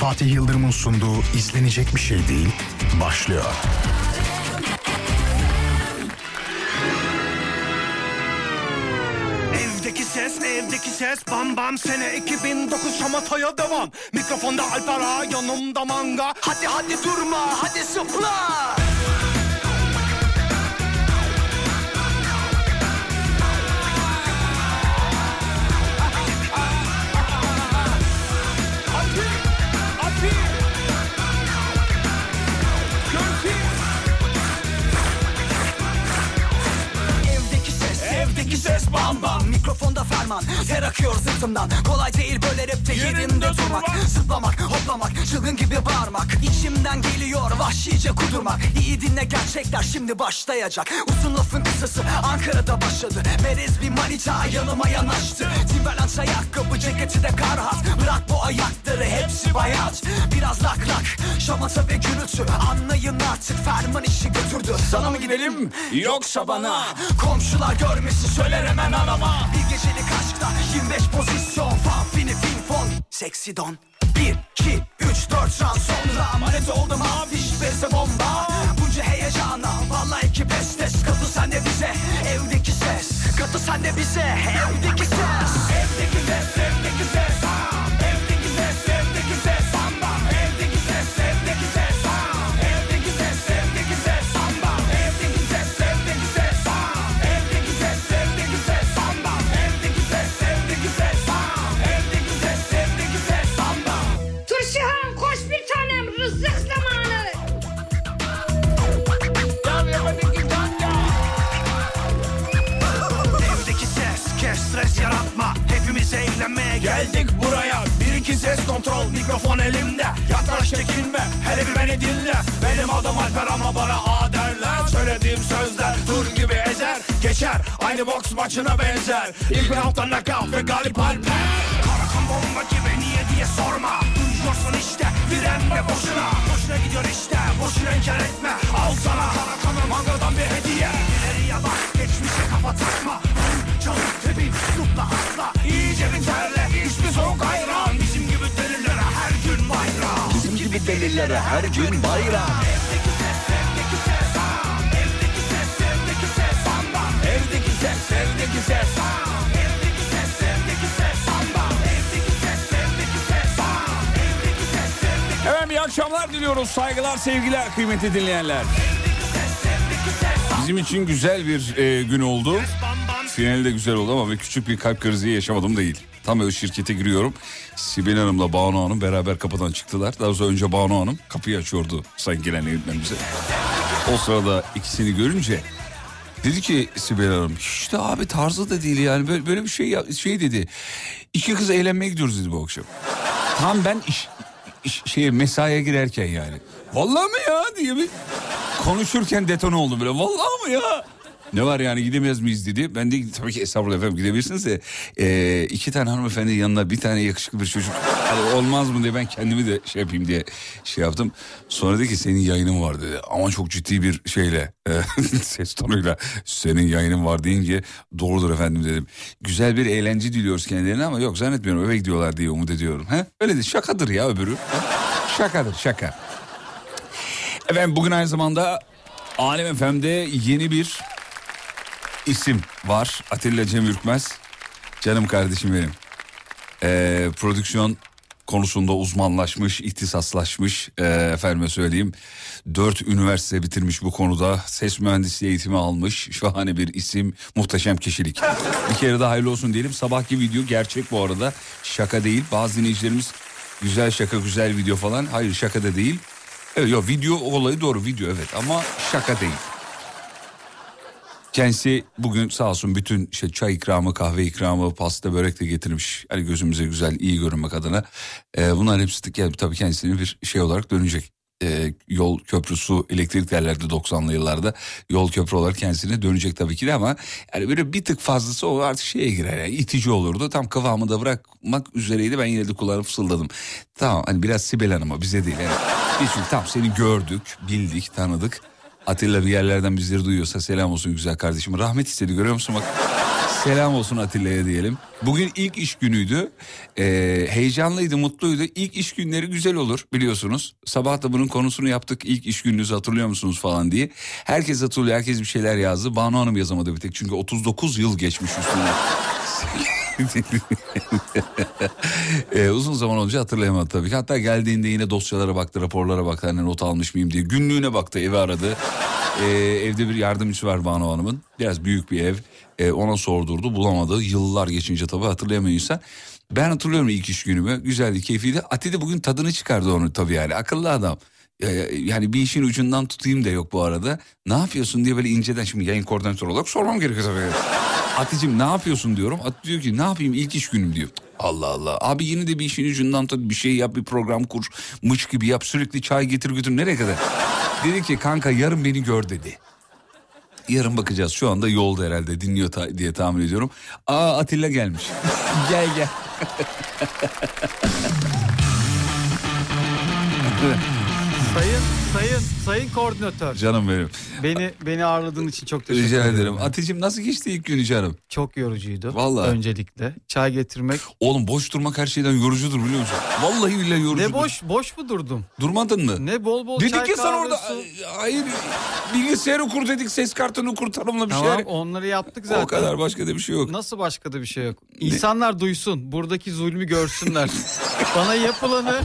Fatih Yıldırım'ın sunduğu izlenecek bir şey değil başlıyor. Evdeki ses evdeki ses bam bam sene 2009 şamataya devam. Mikrofonda Alpera yanımda manga. Hadi hadi durma hadi zıpla evdeki ses bam ferman, ter akıyor sırtımdan Kolay değil böyle rapte yerimde durmak. Zıplamak, hoplamak, çılgın gibi bağırmak. İçimden geliyor vahşice kudurmak. İyi dinle gerçekler şimdi başlayacak. Uzun lafın kısası Ankara'da başladı. Merez bir manita yanıma yanaştı. Timberland ayakkabı, ceketi de karhat. Bırak bu ayakları hepsi bayat. Biraz lak lak, şamata ve gürültü. Anlayın artık ferman işi götürdü. Sana mı gidelim yoksa bana? Komşular görmesin söyler hemen anama. Bir gecelik aşkta 25 pozisyon. Fan fini fin fon. Seksi don. 1, 2, 3, 4 şans. Sonra Manet oldum. Afiş verse bomba. Bunca heyecana. Vallahi ki pes test. Katı sen de bize. Evdeki ses. Katı sen de bize. Evdeki ses. Evdeki ses Hepimiz eğlenmeye geldik buraya. Bir iki ses kontrol mikrofon elimde. Yaklaş çekinme hele bir beni dinle. Benim adım Alper ama bana A derler. Söylediğim sözler dur gibi ezer. Geçer aynı boks maçına benzer. İlk roundda knockout ve galip Alper. Karakan bomba gibi niye diye sorma. Duyuyorsun işte direnme boşuna. Boşuna gidiyor işte boşuna inkar etme. Al sana Karakan'ın mangadan bir hediye. İleriye bak geçmişe kafa takma. Çalıp tepin zıpla atla İyice bir terle iç bir soğuk ayran Bizim gibi delilere her gün bayram. Bizim gibi delillere her gün bayram. Evdeki ses evdeki ses Evdeki ses evdeki ses Samba. Evdeki ses evdeki ses Evdeki ses evdeki ses Samba. Evdeki ses evdeki ses Evdeki ses evdeki Efendim iyi akşamlar diliyoruz. Saygılar, sevgiler kıymetli dinleyenler. Bizim için güzel bir e, gün oldu. Finali de güzel oldu ama bir küçük bir kalp krizi yaşamadım değil. Tam öyle şirkete giriyorum. Sibel Hanım'la Banu Hanım beraber kapıdan çıktılar. Daha sonra önce Banu Hanım kapıyı açıyordu sayın gelen eğitmenimize. O sırada ikisini görünce dedi ki Sibel Hanım işte abi tarzı da değil yani böyle, böyle bir şey şey dedi. İki kız eğlenmeye gidiyoruz dedi bu akşam. Tam ben iş, iş şeye mesaiye girerken yani. Vallahi mi ya diye bir konuşurken detone oldu böyle. Vallahi mi ya? Ne var yani gidemez miyiz dedi. Ben de tabii ki estağfurullah efendim gidebilirsiniz de e, iki tane hanımefendi yanına bir tane yakışıklı bir çocuk. Hani olmaz mı diye ben kendimi de şey yapayım diye şey yaptım. Sonra dedi ki senin yayının var dedi. Ama çok ciddi bir şeyle e, ses tonuyla senin yayının var deyince doğrudur efendim dedim. Güzel bir eğlence diliyoruz kendilerine ama yok zannetmiyorum eve gidiyorlar diye umut ediyorum. He? Öyle de şakadır ya öbürü. Şakadır şaka. Efendim bugün aynı zamanda Alem FM'de yeni bir isim var. Atilla Cem Ürkmez. Canım kardeşim benim. Ee, prodüksiyon konusunda uzmanlaşmış, ihtisaslaşmış ee, efendime söyleyeyim. Dört üniversite bitirmiş bu konuda. Ses mühendisliği eğitimi almış. Şahane bir isim, muhteşem kişilik. Bir kere daha hayırlı olsun diyelim. Sabahki video gerçek bu arada. Şaka değil. Bazı dinleyicilerimiz güzel şaka, güzel video falan. Hayır şaka da değil. Evet yok video olayı doğru video evet ama şaka değil. Kendisi bugün sağ olsun bütün işte çay ikramı, kahve ikramı, pasta, börek de getirmiş. Hani gözümüze güzel, iyi görünmek adına. Ee, bunların hepsi de tabii kendisine bir şey olarak dönecek. Ee, yol, köprü, su, elektrik yerlerde 90'lı yıllarda yol köprü olarak kendisine dönecek tabii ki de ama yani böyle bir tık fazlası o artık şeye girer yani itici olurdu. Tam kıvamı da bırakmak üzereydi ben yine de kulağını fısıldadım. Tamam hani biraz Sibel Hanım'a bize değil yani. Biz çünkü tam seni gördük, bildik, tanıdık. Atilla bir yerlerden bizleri duyuyorsa selam olsun güzel kardeşim. Rahmet istedi görüyor musun bak. Selam olsun Atilla'ya diyelim. Bugün ilk iş günüydü. Ee, heyecanlıydı, mutluydu. İlk iş günleri güzel olur biliyorsunuz. Sabah da bunun konusunu yaptık. İlk iş gününüzü hatırlıyor musunuz falan diye. Herkes hatırlıyor, herkes bir şeyler yazdı. Banu Hanım yazamadı bir tek. Çünkü 39 yıl geçmiş üstüne. ee, uzun zaman önce hatırlayamadı tabii ki. Hatta geldiğinde yine dosyalara baktı, raporlara baktı. Hani not almış mıyım diye. Günlüğüne baktı, evi aradı. Ee, evde bir yardımcısı var Banu Hanım'ın. Biraz büyük bir ev. Ee, ona sordurdu, bulamadı. Yıllar geçince tabii hatırlayamıyor insan. Ben hatırlıyorum ilk iş günümü. Güzeldi, keyifliydi. Ati de bugün tadını çıkardı onu tabii yani. Akıllı adam. Yani bir işin ucundan tutayım da yok bu arada. Ne yapıyorsun diye böyle inceden şimdi yayın koordinatörü olarak sormam gerekiyor tabii. Aticim ne yapıyorsun diyorum. At diyor ki ne yapayım ilk iş günüm diyor. Allah Allah. Abi yine de bir işin ucundan tut bir şey yap bir program kur. Mıç gibi yap sürekli çay getir götür nereye kadar? dedi ki kanka yarın beni gör dedi. Yarın bakacağız şu anda yolda herhalde dinliyor ta- diye tahmin ediyorum. Aa Atilla gelmiş. gel gel. Sayın sayın sayın koordinatör. Canım benim. Beni beni ağırladığın için çok teşekkür Rica ederim. ederim. Aticim nasıl geçti ilk günü canım? Çok yorucuydu. Vallahi. Öncelikle çay getirmek. Oğlum boş durmak her şeyden yorucudur biliyor musun? Vallahi billahi yorucudur. Ne boş boş mu durdum? Durmadın mı? Ne bol bol Dedik çay ki sana kahve, orada hayır bilgisayarı kur dedik ses kartını kur tanımla bir Tamam şey. onları yaptık zaten. O kadar başka da bir şey yok. Nasıl başka da bir şey yok. İnsanlar duysun. Buradaki zulmü görsünler. Bana yapılanı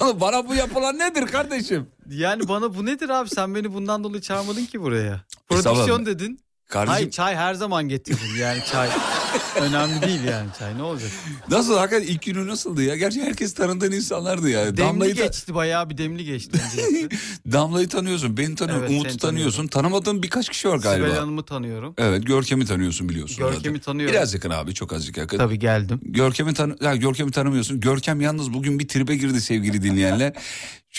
bana, bana bu yapılan nedir kardeşim? Yani bana bu nedir abi? Sen beni bundan dolayı çağırmadın ki buraya. Prodüksiyon dedin. Kardeşim Hayır çay her zaman getiririm yani çay. Önemli değil yani çay ne olacak? nasıl hakikaten ilk günü nasıldı ya? Gerçi herkes tanıdığın insanlardı ya. Demli Damla'yı, ta- geçti bayağı bir demli geçti. Damla'yı tanıyorsun, beni tanıyorsun, Evet, Umut'u tanıyorsun. Tanımadığın birkaç kişi var galiba. Sibel Hanım'ı tanıyorum. Evet Görkem'i tanıyorsun biliyorsun. Görkem'i zaten. tanıyorum. Biraz yakın abi çok azıcık yakın. Tabii geldim. Görkem'i tanı ya Görkem'i tanımıyorsun. Görkem yalnız bugün bir tribe girdi sevgili dinleyenler.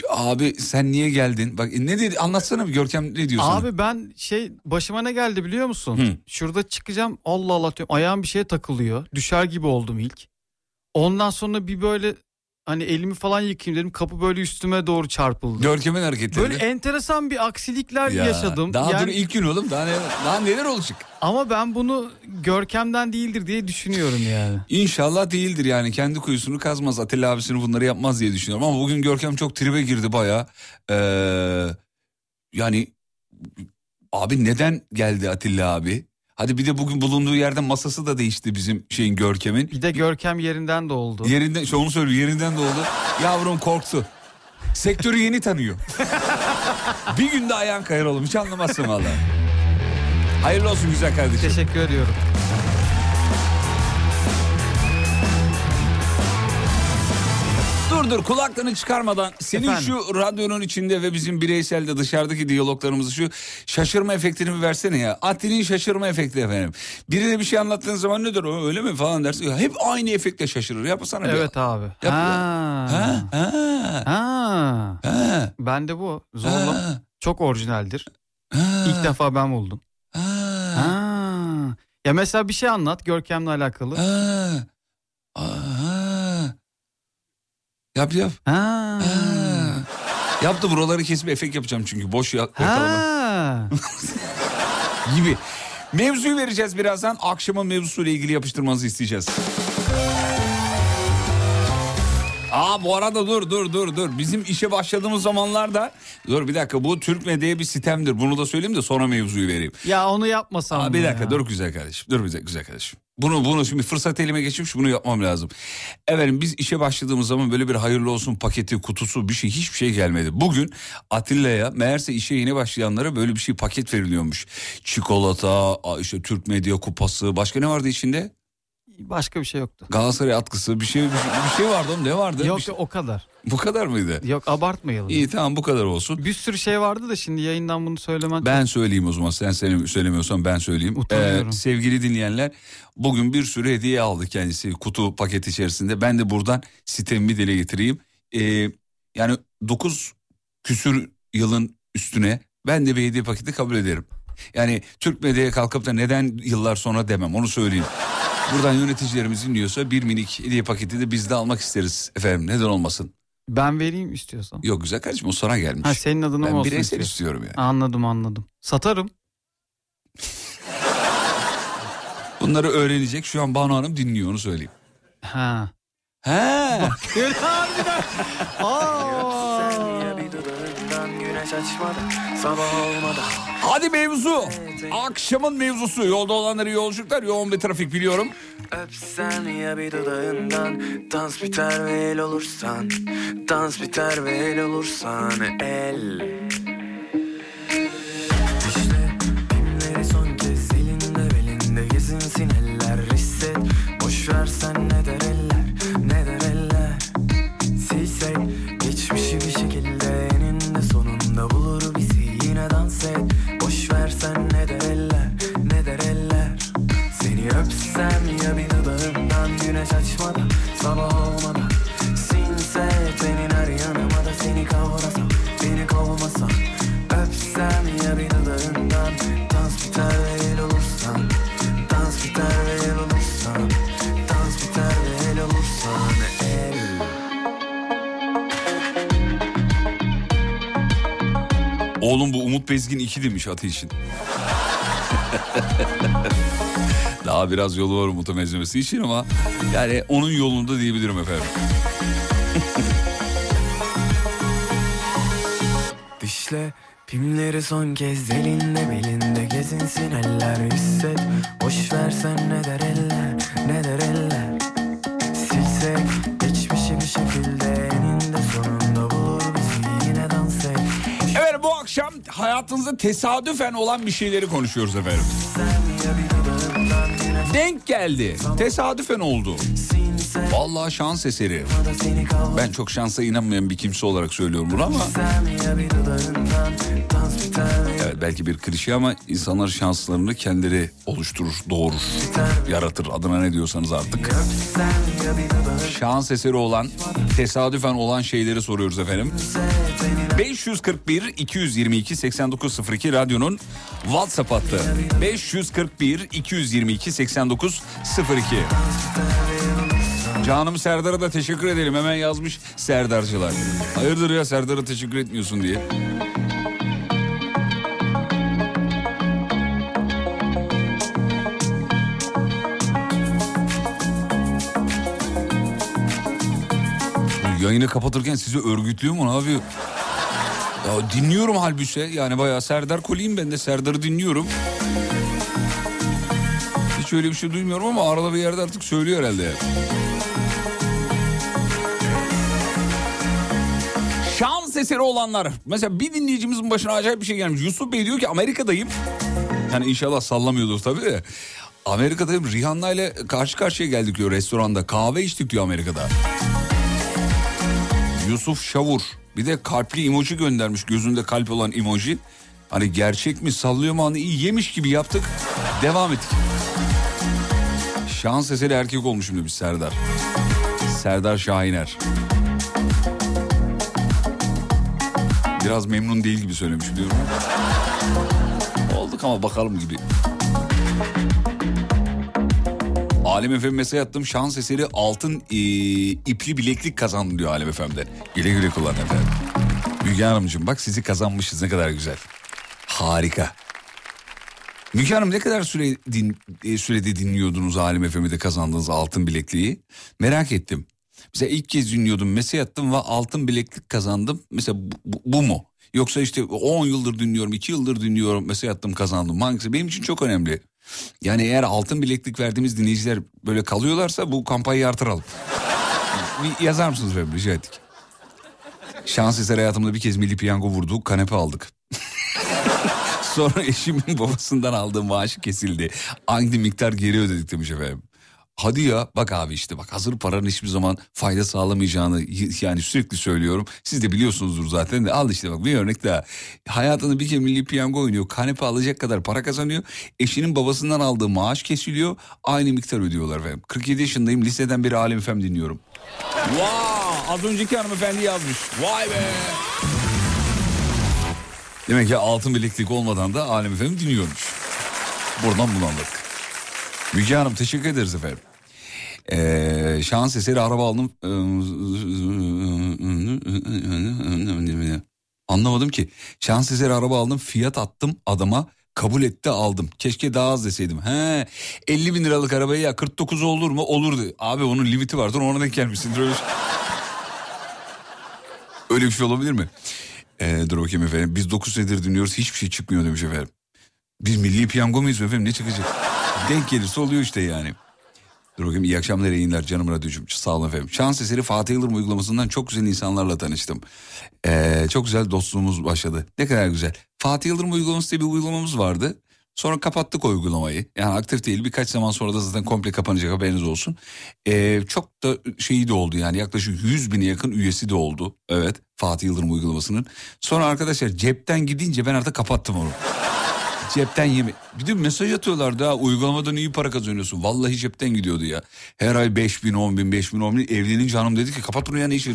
Abi sen niye geldin? Bak ne dedi anlatsana bir Görkem ne diyor sana? Abi ben şey başıma ne geldi biliyor musun? Hı. Şurada çıkacağım Allah Allah diyorum ayağım bir şeye takılıyor. Düşer gibi oldum ilk. Ondan sonra bir böyle hani elimi falan yıkayayım dedim kapı böyle üstüme doğru çarpıldı. Görkem'in hareketleri. Böyle enteresan bir aksilikler Ya, yaşadım. Daha Yani- dur ilk gün oğlum daha, ne, daha neler olacak? Ama ben bunu Görkem'den değildir diye düşünüyorum yani. İnşallah değildir yani kendi kuyusunu kazmaz Atilla abisini bunları yapmaz diye düşünüyorum ama bugün Görkem çok tribe girdi baya. yani abi neden geldi Atilla abi? Hadi bir de bugün bulunduğu yerden masası da değişti bizim şeyin Görkem'in. Bir de Görkem yerinden de oldu. Yerinden, şu onu söylüyor yerinden de oldu. Yavrum korktu. Sektörü yeni tanıyor. bir günde ayağın kayar oğlum hiç anlamazsın valla. Hayırlı olsun güzel kardeşim. Teşekkür ediyorum. Dur dur kulaklığını çıkarmadan senin Efendim? şu radyonun içinde ve bizim bireyselde dışarıdaki diyaloglarımızı şu şaşırma efektini bir versene ya. Atti'nin şaşırma efekti efendim. Birine bir şey anlattığın zaman nedir o öyle mi falan dersin. Ya Hep aynı efektle şaşırır. Yapsana bir. Evet abi. Yap ya. Ha. Ha, ha, Ha. ha, Ben de bu. Zorla. ha, Çok orijinaldir. ha, İlk defa ben buldum. ha, Ha. Ya mesela bir şey anlat Görkem'le alakalı. ha, ha. Yap yap. Ha. Ha. Yaptı buraları kesip efekt yapacağım çünkü boş ya, ortalama. Ha. gibi. Mevzuyu vereceğiz birazdan. Akşamın mevzusuyla ilgili yapıştırmanızı isteyeceğiz. Aa bu arada dur dur dur dur. Bizim işe başladığımız zamanlarda dur bir dakika bu Türk Medya'ya bir sitemdir. Bunu da söyleyeyim de sonra mevzuyu vereyim. ya onu yapmasam Aa, bir dakika ya? dur güzel kardeşim. Dur dakika güzel kardeşim. Bunu bunu şimdi fırsat elime geçmiş bunu yapmam lazım. Efendim biz işe başladığımız zaman böyle bir hayırlı olsun paketi, kutusu bir şey hiçbir şey gelmedi. Bugün Atilla'ya meğerse işe yeni başlayanlara böyle bir şey paket veriliyormuş. Çikolata, işte Türk Medya kupası, başka ne vardı içinde? Başka bir şey yoktu. Galatasaray atkısı bir şey bir şey, bir şey vardı oğlum ne vardı? Yok Bir şey- o kadar. bu kadar mıydı? Yok abartmayalım. İyi tamam bu kadar olsun. Bir sürü şey vardı da şimdi yayından bunu söylemen Ben söyleyeyim o zaman sen söyle- söylemiyorsan ben söyleyeyim. Utanıyorum. Ee, sevgili dinleyenler bugün bir sürü hediye aldı kendisi kutu paket içerisinde. Ben de buradan sitemimi dile getireyim. Ee, yani 9 küsür yılın üstüne ben de bir hediye paketi kabul ederim. Yani Türk medyaya kalkıp da neden yıllar sonra demem onu söyleyeyim. Buradan yöneticilerimiz dinliyorsa bir minik hediye paketi de biz de almak isteriz efendim neden olmasın. Ben vereyim istiyorsan. Yok güzel kardeşim o sana gelmiş. Ha senin adına mı ben olsun bireysel istiyorsun? istiyorum yani. Anladım anladım. Satarım. Bunları öğrenecek. Şu an Banu Hanım dinliyor onu söyleyeyim. Ha. He. Hadi mevzu. Akşamın mevzusu. Yolda olanları yolculuklar. Yoğun bir trafik biliyorum. Öpsen ya bir dudağından Dans biter ve el olursan Dans biter ve el olursan El İşte 2 demiş Ateş'in. Daha biraz yolu var Umut'un ezmesi için ama yani onun yolunda diyebilirim efendim. Dişle pimleri son kez elinde belinde gezinsin eller hisset Boş versen ne der eller hayatınızda tesadüfen olan bir şeyleri konuşuyoruz efendim. Denk geldi. Tesadüfen oldu. Vallahi şans eseri. Ben çok şansa inanmayan bir kimse olarak söylüyorum bunu ama evet belki bir klişe ama insanlar şanslarını kendileri oluşturur, doğurur, yaratır. Adına ne diyorsanız artık. Şans eseri olan, tesadüfen olan şeyleri soruyoruz efendim. 541 222 8902 radyonun WhatsApp hattı. 541 222 8902. Canım Serdar'a da teşekkür edelim. Hemen yazmış Serdarcılar. Hayırdır ya Serdar'a teşekkür etmiyorsun diye. Yayını kapatırken sizi örgütlüyor mu ne yapıyor? Ya dinliyorum halbuki yani bayağı Serdar Koliyim ben de Serdar'ı dinliyorum. Hiç öyle bir şey duymuyorum ama arada bir yerde artık söylüyor herhalde. yani. Eseri olanlar. Mesela bir dinleyicimizin başına acayip bir şey gelmiş. Yusuf Bey diyor ki Amerika'dayım. Yani inşallah sallamıyordur tabii de. Amerika'dayım Rihanna ile karşı karşıya geldik diyor restoranda. Kahve içtik diyor Amerika'da. Yusuf Şavur. Bir de kalpli emoji göndermiş. Gözünde kalp olan emoji. Hani gerçek mi sallıyor mu hani iyi yemiş gibi yaptık. Devam ettik. Şans eseri erkek olmuşum demiş Serdar. Serdar Şahiner. Biraz memnun değil gibi söylemiş diyorum. Olduk ama bakalım gibi. Alem Efendi mesaj attım şans eseri altın e, ipli bileklik kazandım diyor Alem Efendi. Güle güle kullan efendim. Müge Hanımcığım bak sizi kazanmışız ne kadar güzel. Harika. Müge Hanım ne kadar süre din, e, sürede dinliyordunuz Alem Efendi'de kazandığınız altın bilekliği? Merak ettim. Mesela ilk kez dinliyordum mesaj attım ve altın bileklik kazandım. Mesela bu, bu- mu? Yoksa işte 10 yıldır dinliyorum, 2 yıldır dinliyorum, mesaj attım kazandım. Hangisi? Benim için çok önemli. Yani eğer altın bileklik verdiğimiz dinleyiciler böyle kalıyorlarsa bu kampanyayı artıralım. Bir yazar mısınız efendim rica ettik. Şans eseri hayatımda bir kez milli piyango vurdu, kanepe aldık. Sonra eşimin babasından aldığım maaşı kesildi. Aynı miktar geri ödedik demiş efendim. Hadi ya bak abi işte bak hazır paranın hiçbir zaman fayda sağlamayacağını yani sürekli söylüyorum. Siz de biliyorsunuzdur zaten de al işte bak bir örnek daha. Hayatında bir kere milli piyango oynuyor. Kanepe alacak kadar para kazanıyor. Eşinin babasından aldığı maaş kesiliyor. Aynı miktar ödüyorlar efendim. 47 yaşındayım liseden beri Alem FM dinliyorum. Wow, az önceki hanımefendi yazmış. Vay be. Demek ki altın bileklik olmadan da Alem FM dinliyormuş. Buradan bunu anladık. Müge Hanım teşekkür ederiz efendim. Ee, şans eseri araba aldım. Anlamadım ki. Şans eseri araba aldım. Fiyat attım adama. Kabul etti aldım. Keşke daha az deseydim. He 50 bin liralık arabayı ya 49 olur mu? Olurdu. Abi onun limiti vardır ona denk gelmişsindir. Öyle, bir şey olabilir mi? Ee, dur bakayım efendim. Biz 9 senedir dinliyoruz hiçbir şey çıkmıyor demiş efendim. Biz milli piyango muyuz efendim ne çıkacak? denk gelirse oluyor işte yani. Dur bakayım iyi akşamlar yayınlar canım radyocum. Sağ olun efendim. Şans eseri Fatih Yıldırım uygulamasından çok güzel insanlarla tanıştım. Ee, çok güzel dostluğumuz başladı. Ne kadar güzel. Fatih Yıldırım uygulaması diye bir uygulamamız vardı. Sonra kapattık uygulamayı. Yani aktif değil birkaç zaman sonra da zaten komple kapanacak haberiniz olsun. Ee, çok da şeyi de oldu yani yaklaşık 100 bine yakın üyesi de oldu. Evet Fatih Yıldırım uygulamasının. Sonra arkadaşlar cepten gidince ben artık kapattım onu. Cepten yeme. Bir de mesaj atıyorlardı ha uygulamadan iyi para kazanıyorsun. Vallahi cepten gidiyordu ya. Her ay 5 bin 10 bin 5 bin 10 bin evlenince hanım dedi ki kapat bunu ya ne iş.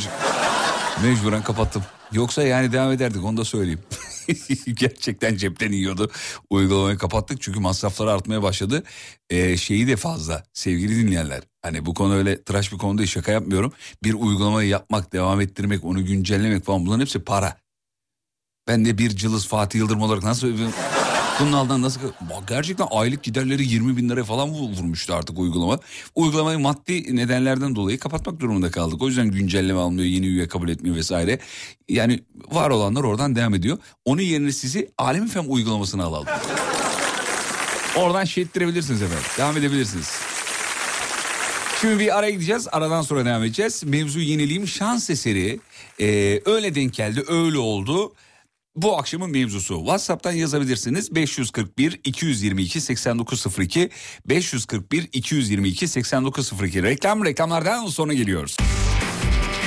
Mecburen kapattım. Yoksa yani devam ederdik onu da söyleyeyim. Gerçekten cepten yiyordu. Uygulamayı kapattık çünkü masrafları artmaya başladı. Ee, şeyi de fazla sevgili dinleyenler. Hani bu konu öyle tıraş bir konu değil şaka yapmıyorum. Bir uygulamayı yapmak, devam ettirmek, onu güncellemek falan bunların hepsi para. Ben de bir cılız Fatih Yıldırım olarak nasıl bunun nasıl... Gerçekten aylık giderleri 20 bin liraya falan vurmuştu artık uygulama. Uygulamayı maddi nedenlerden dolayı kapatmak durumunda kaldık. O yüzden güncelleme almıyor, yeni üye kabul etmiyor vesaire. Yani var olanlar oradan devam ediyor. Onun yerine sizi Alem FM uygulamasına alalım. Oradan şey ettirebilirsiniz efendim. Devam edebilirsiniz. Şimdi bir araya gideceğiz. Aradan sonra devam edeceğiz. Mevzu yeniliğim şans eseri. Ee, öyle denk geldi, öyle oldu bu akşamın mevzusu. WhatsApp'tan yazabilirsiniz. 541 222 8902 541 222 8902 reklam reklamlardan sonra geliyoruz.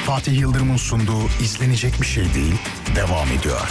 Fatih Yıldırım'ın sunduğu izlenecek bir şey değil devam ediyor.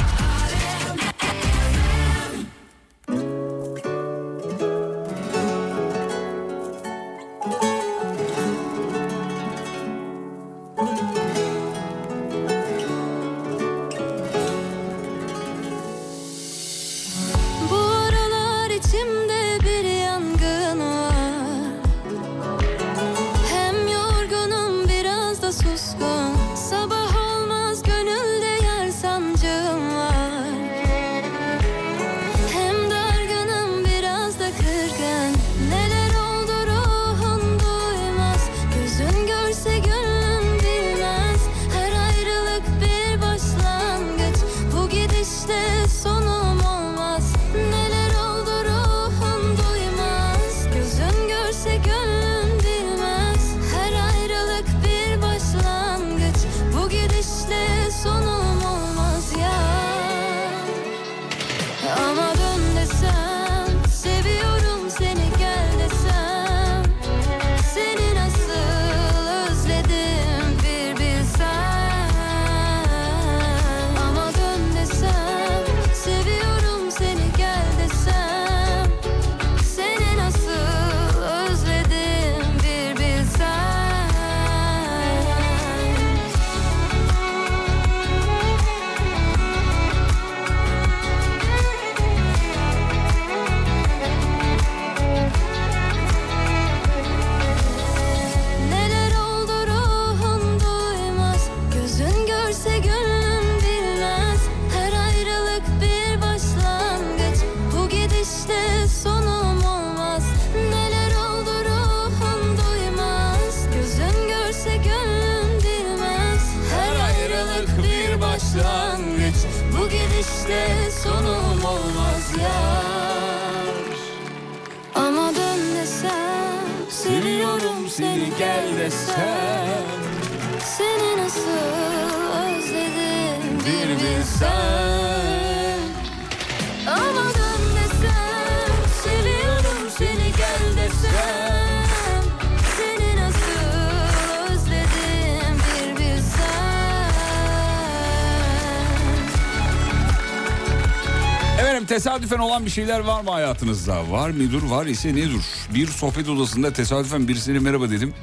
Tesadüfen olan bir şeyler var mı hayatınızda? Var mıdır var ise nedir? Bir sohbet odasında tesadüfen birisine merhaba dedim.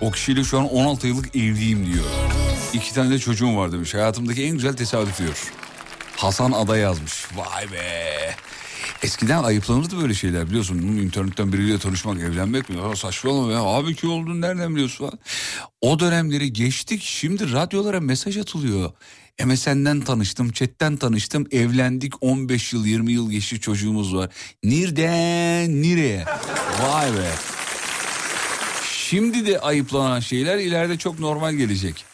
O kişiyle şu an 16 yıllık evliyim diyor. İki tane de çocuğum var demiş. Hayatımdaki en güzel tesadüf diyor. Hasan Ada yazmış. Vay be. Eskiden ayıplanırdı böyle şeyler biliyorsun. İnternetten biriyle tanışmak, evlenmek mi? Ya saçmalama ya abi kim olduğunu nereden biliyorsun. O dönemleri geçtik şimdi radyolara mesaj atılıyor. MSN'den tanıştım, chatten tanıştım, evlendik 15 yıl 20 yıl geçti çocuğumuz var. Nereden nereye? Vay be. Şimdi de ayıplanan şeyler ileride çok normal gelecek.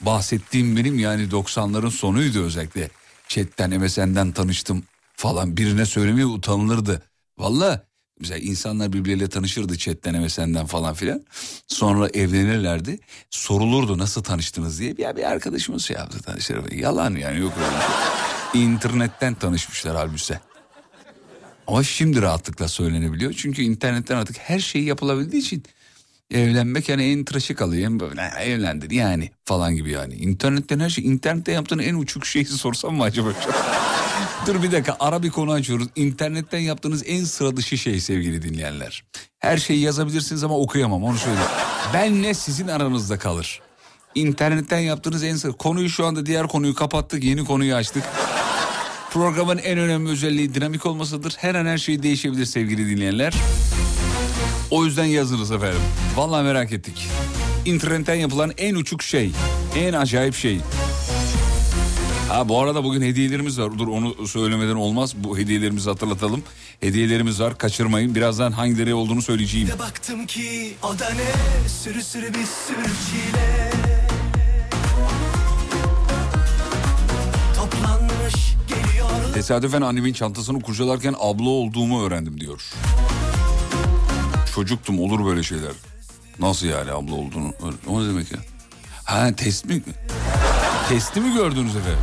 Bahsettiğim benim yani 90'ların sonuydu özellikle. Chatten MSN'den tanıştım falan birine söylemeye utanılırdı. Valla mesela insanlar birbirleriyle tanışırdı chatten MSN'den falan filan. Sonra evlenirlerdi. Sorulurdu nasıl tanıştınız diye. Ya bir arkadaşımız şey yaptı tanıştırdı. Yalan yani yok öyle şey. İnternetten tanışmışlar halbuki. Ama şimdi rahatlıkla söylenebiliyor. Çünkü internetten artık her şey yapılabildiği için evlenmek yani en tıraşı. En böyle "Ha, evlendin yani falan gibi yani. İnternetten her şey. İnternette yaptığın en uçuk şeyi sorsam mı acaba? Dur bir dakika ara bir konu açıyoruz. İnternetten yaptığınız en sıra dışı şey sevgili dinleyenler. Her şeyi yazabilirsiniz ama okuyamam onu söyleyeyim. Benle sizin aranızda kalır. İnternetten yaptığınız en sıra... Konuyu şu anda diğer konuyu kapattık yeni konuyu açtık. Programın en önemli özelliği dinamik olmasıdır. Her an her şey değişebilir sevgili dinleyenler. O yüzden yazınız efendim. Vallahi merak ettik. İnternetten yapılan en uçuk şey, en acayip şey. Ha bu arada bugün hediyelerimiz var. Dur onu söylemeden olmaz. Bu hediyelerimizi hatırlatalım. Hediyelerimiz var. Kaçırmayın. Birazdan hangileri olduğunu söyleyeceğim. De baktım ki o da ne Sürü sürü bir sürü çile Toplanmış geliyor Tesadüfen annemin çantasını kurcalarken abla olduğumu öğrendim diyor. Çocuktum olur böyle şeyler. Nasıl yani abla olduğunu? O ne demek ya? Ha test mi? Testi mi gördünüz efendim?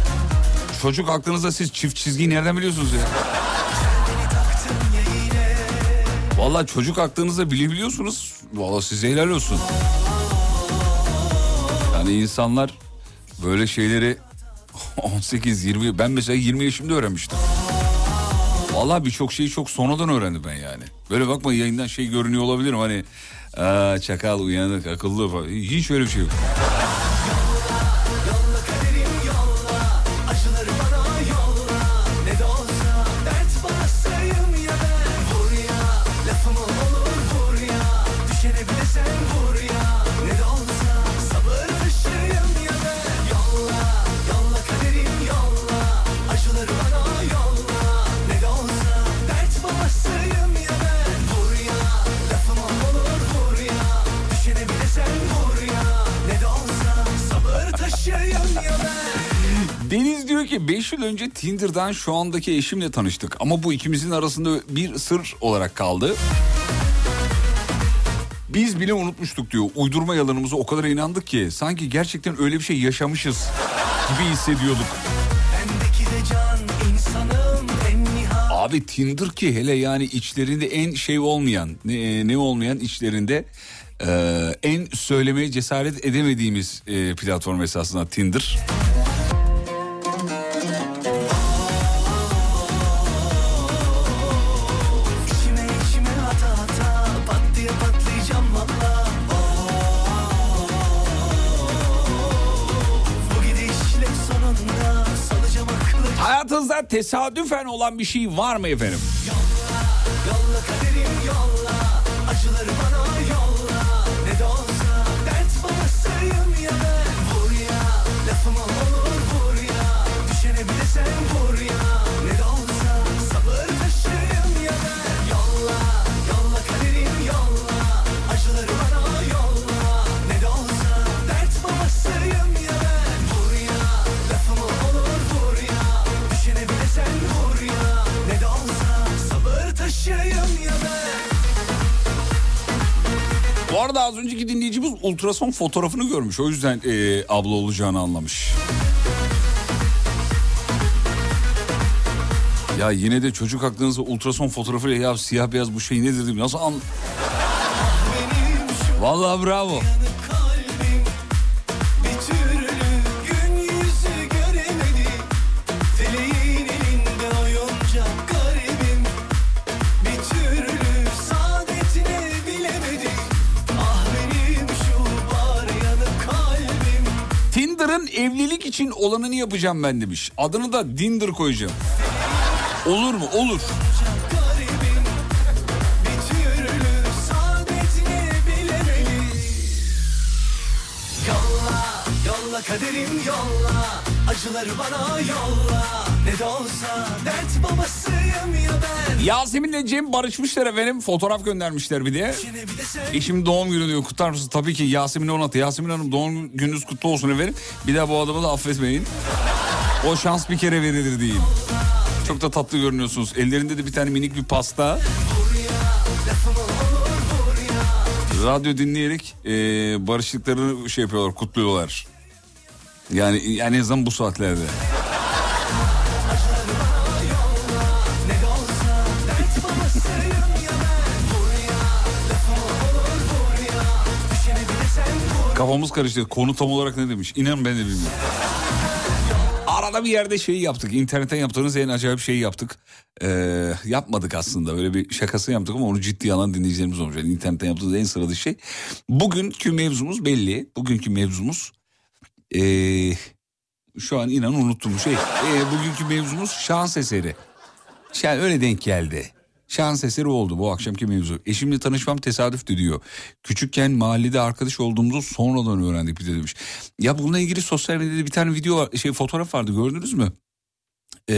Çocuk aklınızda siz çift çizgiyi nereden biliyorsunuz ya? Vallahi çocuk aklınızda bilebiliyorsunuz. Vallahi size helal olsun. Yani insanlar böyle şeyleri 18-20 ben mesela 20 yaşımda öğrenmiştim. Vallahi birçok şeyi çok sonradan öğrendim ben yani. Böyle bakma yayından şey görünüyor olabilirim hani Aa, çakal uyanık akıllı falan. Hiç öyle bir şey yok. Diyor ki 5 yıl önce Tinder'dan şu andaki eşimle tanıştık. Ama bu ikimizin arasında bir sır olarak kaldı. Biz bile unutmuştuk diyor. Uydurma yalanımıza o kadar inandık ki sanki gerçekten öyle bir şey yaşamışız gibi hissediyorduk. Abi Tinder ki hele yani içlerinde en şey olmayan ne, ne olmayan içlerinde e, en söylemeye cesaret edemediğimiz e, platform esasında Tinder. Hayatınızda tesadüfen olan bir şey var mı efendim? Yolla kaderim yolla Acıları bana arada az önceki dinleyicimiz ultrason fotoğrafını görmüş. O yüzden e, abla olacağını anlamış. Ya yine de çocuk aklınızda ultrason fotoğrafıyla ya siyah beyaz bu şey nedir dedim. Nasıl an... Vallahi bravo. Evlilik için olanını yapacağım ben demiş. Adını da Dinder koyacağım. Olur mu? Olur. Kaderim yolla Acıları bana yolla Ne de olsa dert babasıyım ya ben Yasemin'le Cem barışmışlar efendim. Fotoğraf göndermişler bir de. Eşim doğum günü diyor kutlar mısın? Tabii ki Yasemin'e onatı. Yasemin Hanım doğum gününüz kutlu olsun efendim. Bir daha bu adamı da affetmeyin. O şans bir kere verilir değil. Çok da tatlı görünüyorsunuz. Ellerinde de bir tane minik bir pasta. Radyo dinleyerek e, barıştıklarını şey yapıyorlar, kutluyorlar. Yani yani en azından bu saatlerde. Kafamız karıştı. Konu tam olarak ne demiş? İnan ben de bilmiyorum. Arada bir yerde şeyi yaptık. İnternetten yaptığınız en acayip şeyi yaptık. Ee, yapmadık aslında. Böyle bir şakası yaptık ama onu ciddi alan dinleyicilerimiz olmuş. Yani internetten yaptığımız en sıradığı şey. Bugünkü mevzumuz belli. Bugünkü mevzumuz... ee, şu an inan unuttum şey. Ee, bugünkü mevzumuz şans eseri. Yani öyle denk geldi. Şans eseri oldu bu akşamki mevzu. Eşimle tanışmam tesadüftü diyor. Küçükken mahallede arkadaş olduğumuzu sonradan öğrendik bir de demiş. Ya bununla ilgili sosyal medyada bir tane video var, şey fotoğraf vardı gördünüz mü? Ee,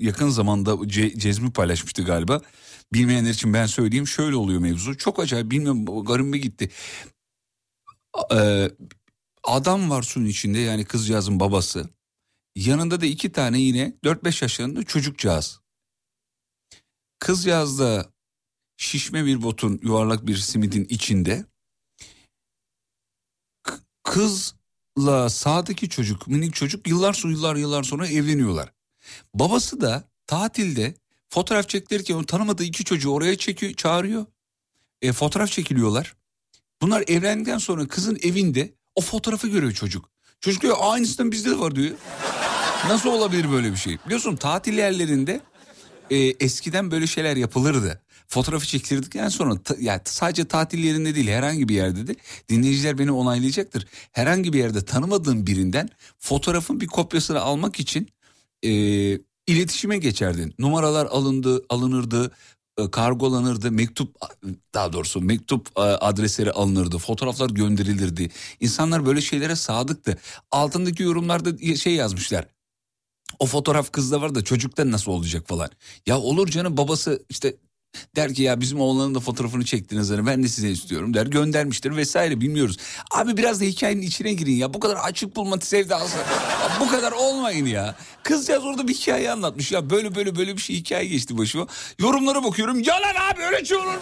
yakın zamanda Ce- Cezmi paylaşmıştı galiba. Bilmeyenler için ben söyleyeyim şöyle oluyor mevzu. Çok acayip bilmiyorum garibime gitti. Ee, adam var suyun içinde yani kızcağızın babası. Yanında da iki tane yine 4-5 yaşlarında çocukcağız. Kızcağız da şişme bir botun yuvarlak bir simidin içinde. Kızla sağdaki çocuk minik çocuk yıllar sonra yıllar yıllar sonra evleniyorlar. Babası da tatilde fotoğraf çektirirken onu tanımadığı iki çocuğu oraya çekiyor, çağırıyor. E, fotoğraf çekiliyorlar. Bunlar evlendikten sonra kızın evinde o fotoğrafı görüyor çocuk. Çocuk diyor aynısından bizde de var diyor. Nasıl olabilir böyle bir şey? Biliyorsun tatil yerlerinde e, eskiden böyle şeyler yapılırdı. Fotoğrafı çektirdikten sonra ta- yani sadece tatil yerinde değil herhangi bir yerde de dinleyiciler beni onaylayacaktır. Herhangi bir yerde tanımadığın birinden fotoğrafın bir kopyasını almak için e, iletişime geçerdin. Numaralar alındı, alınırdı, e, kargolanırdı, mektup daha doğrusu mektup e, adresleri alınırdı, fotoğraflar gönderilirdi. İnsanlar böyle şeylere sadıktı. Altındaki yorumlarda şey yazmışlar. O fotoğraf kızda var da çocukta nasıl olacak falan. Ya olur canım babası işte der ki ya bizim oğlanın da fotoğrafını çektiniz hani ben de size istiyorum der göndermiştir vesaire bilmiyoruz. Abi biraz da hikayenin içine girin ya bu kadar açık bulma sevdası bu kadar olmayın ya. Kızcağız orada bir hikaye anlatmış ya böyle böyle böyle bir şey hikaye geçti başıma. Yorumlara bakıyorum yalan abi öyle şey olur mu?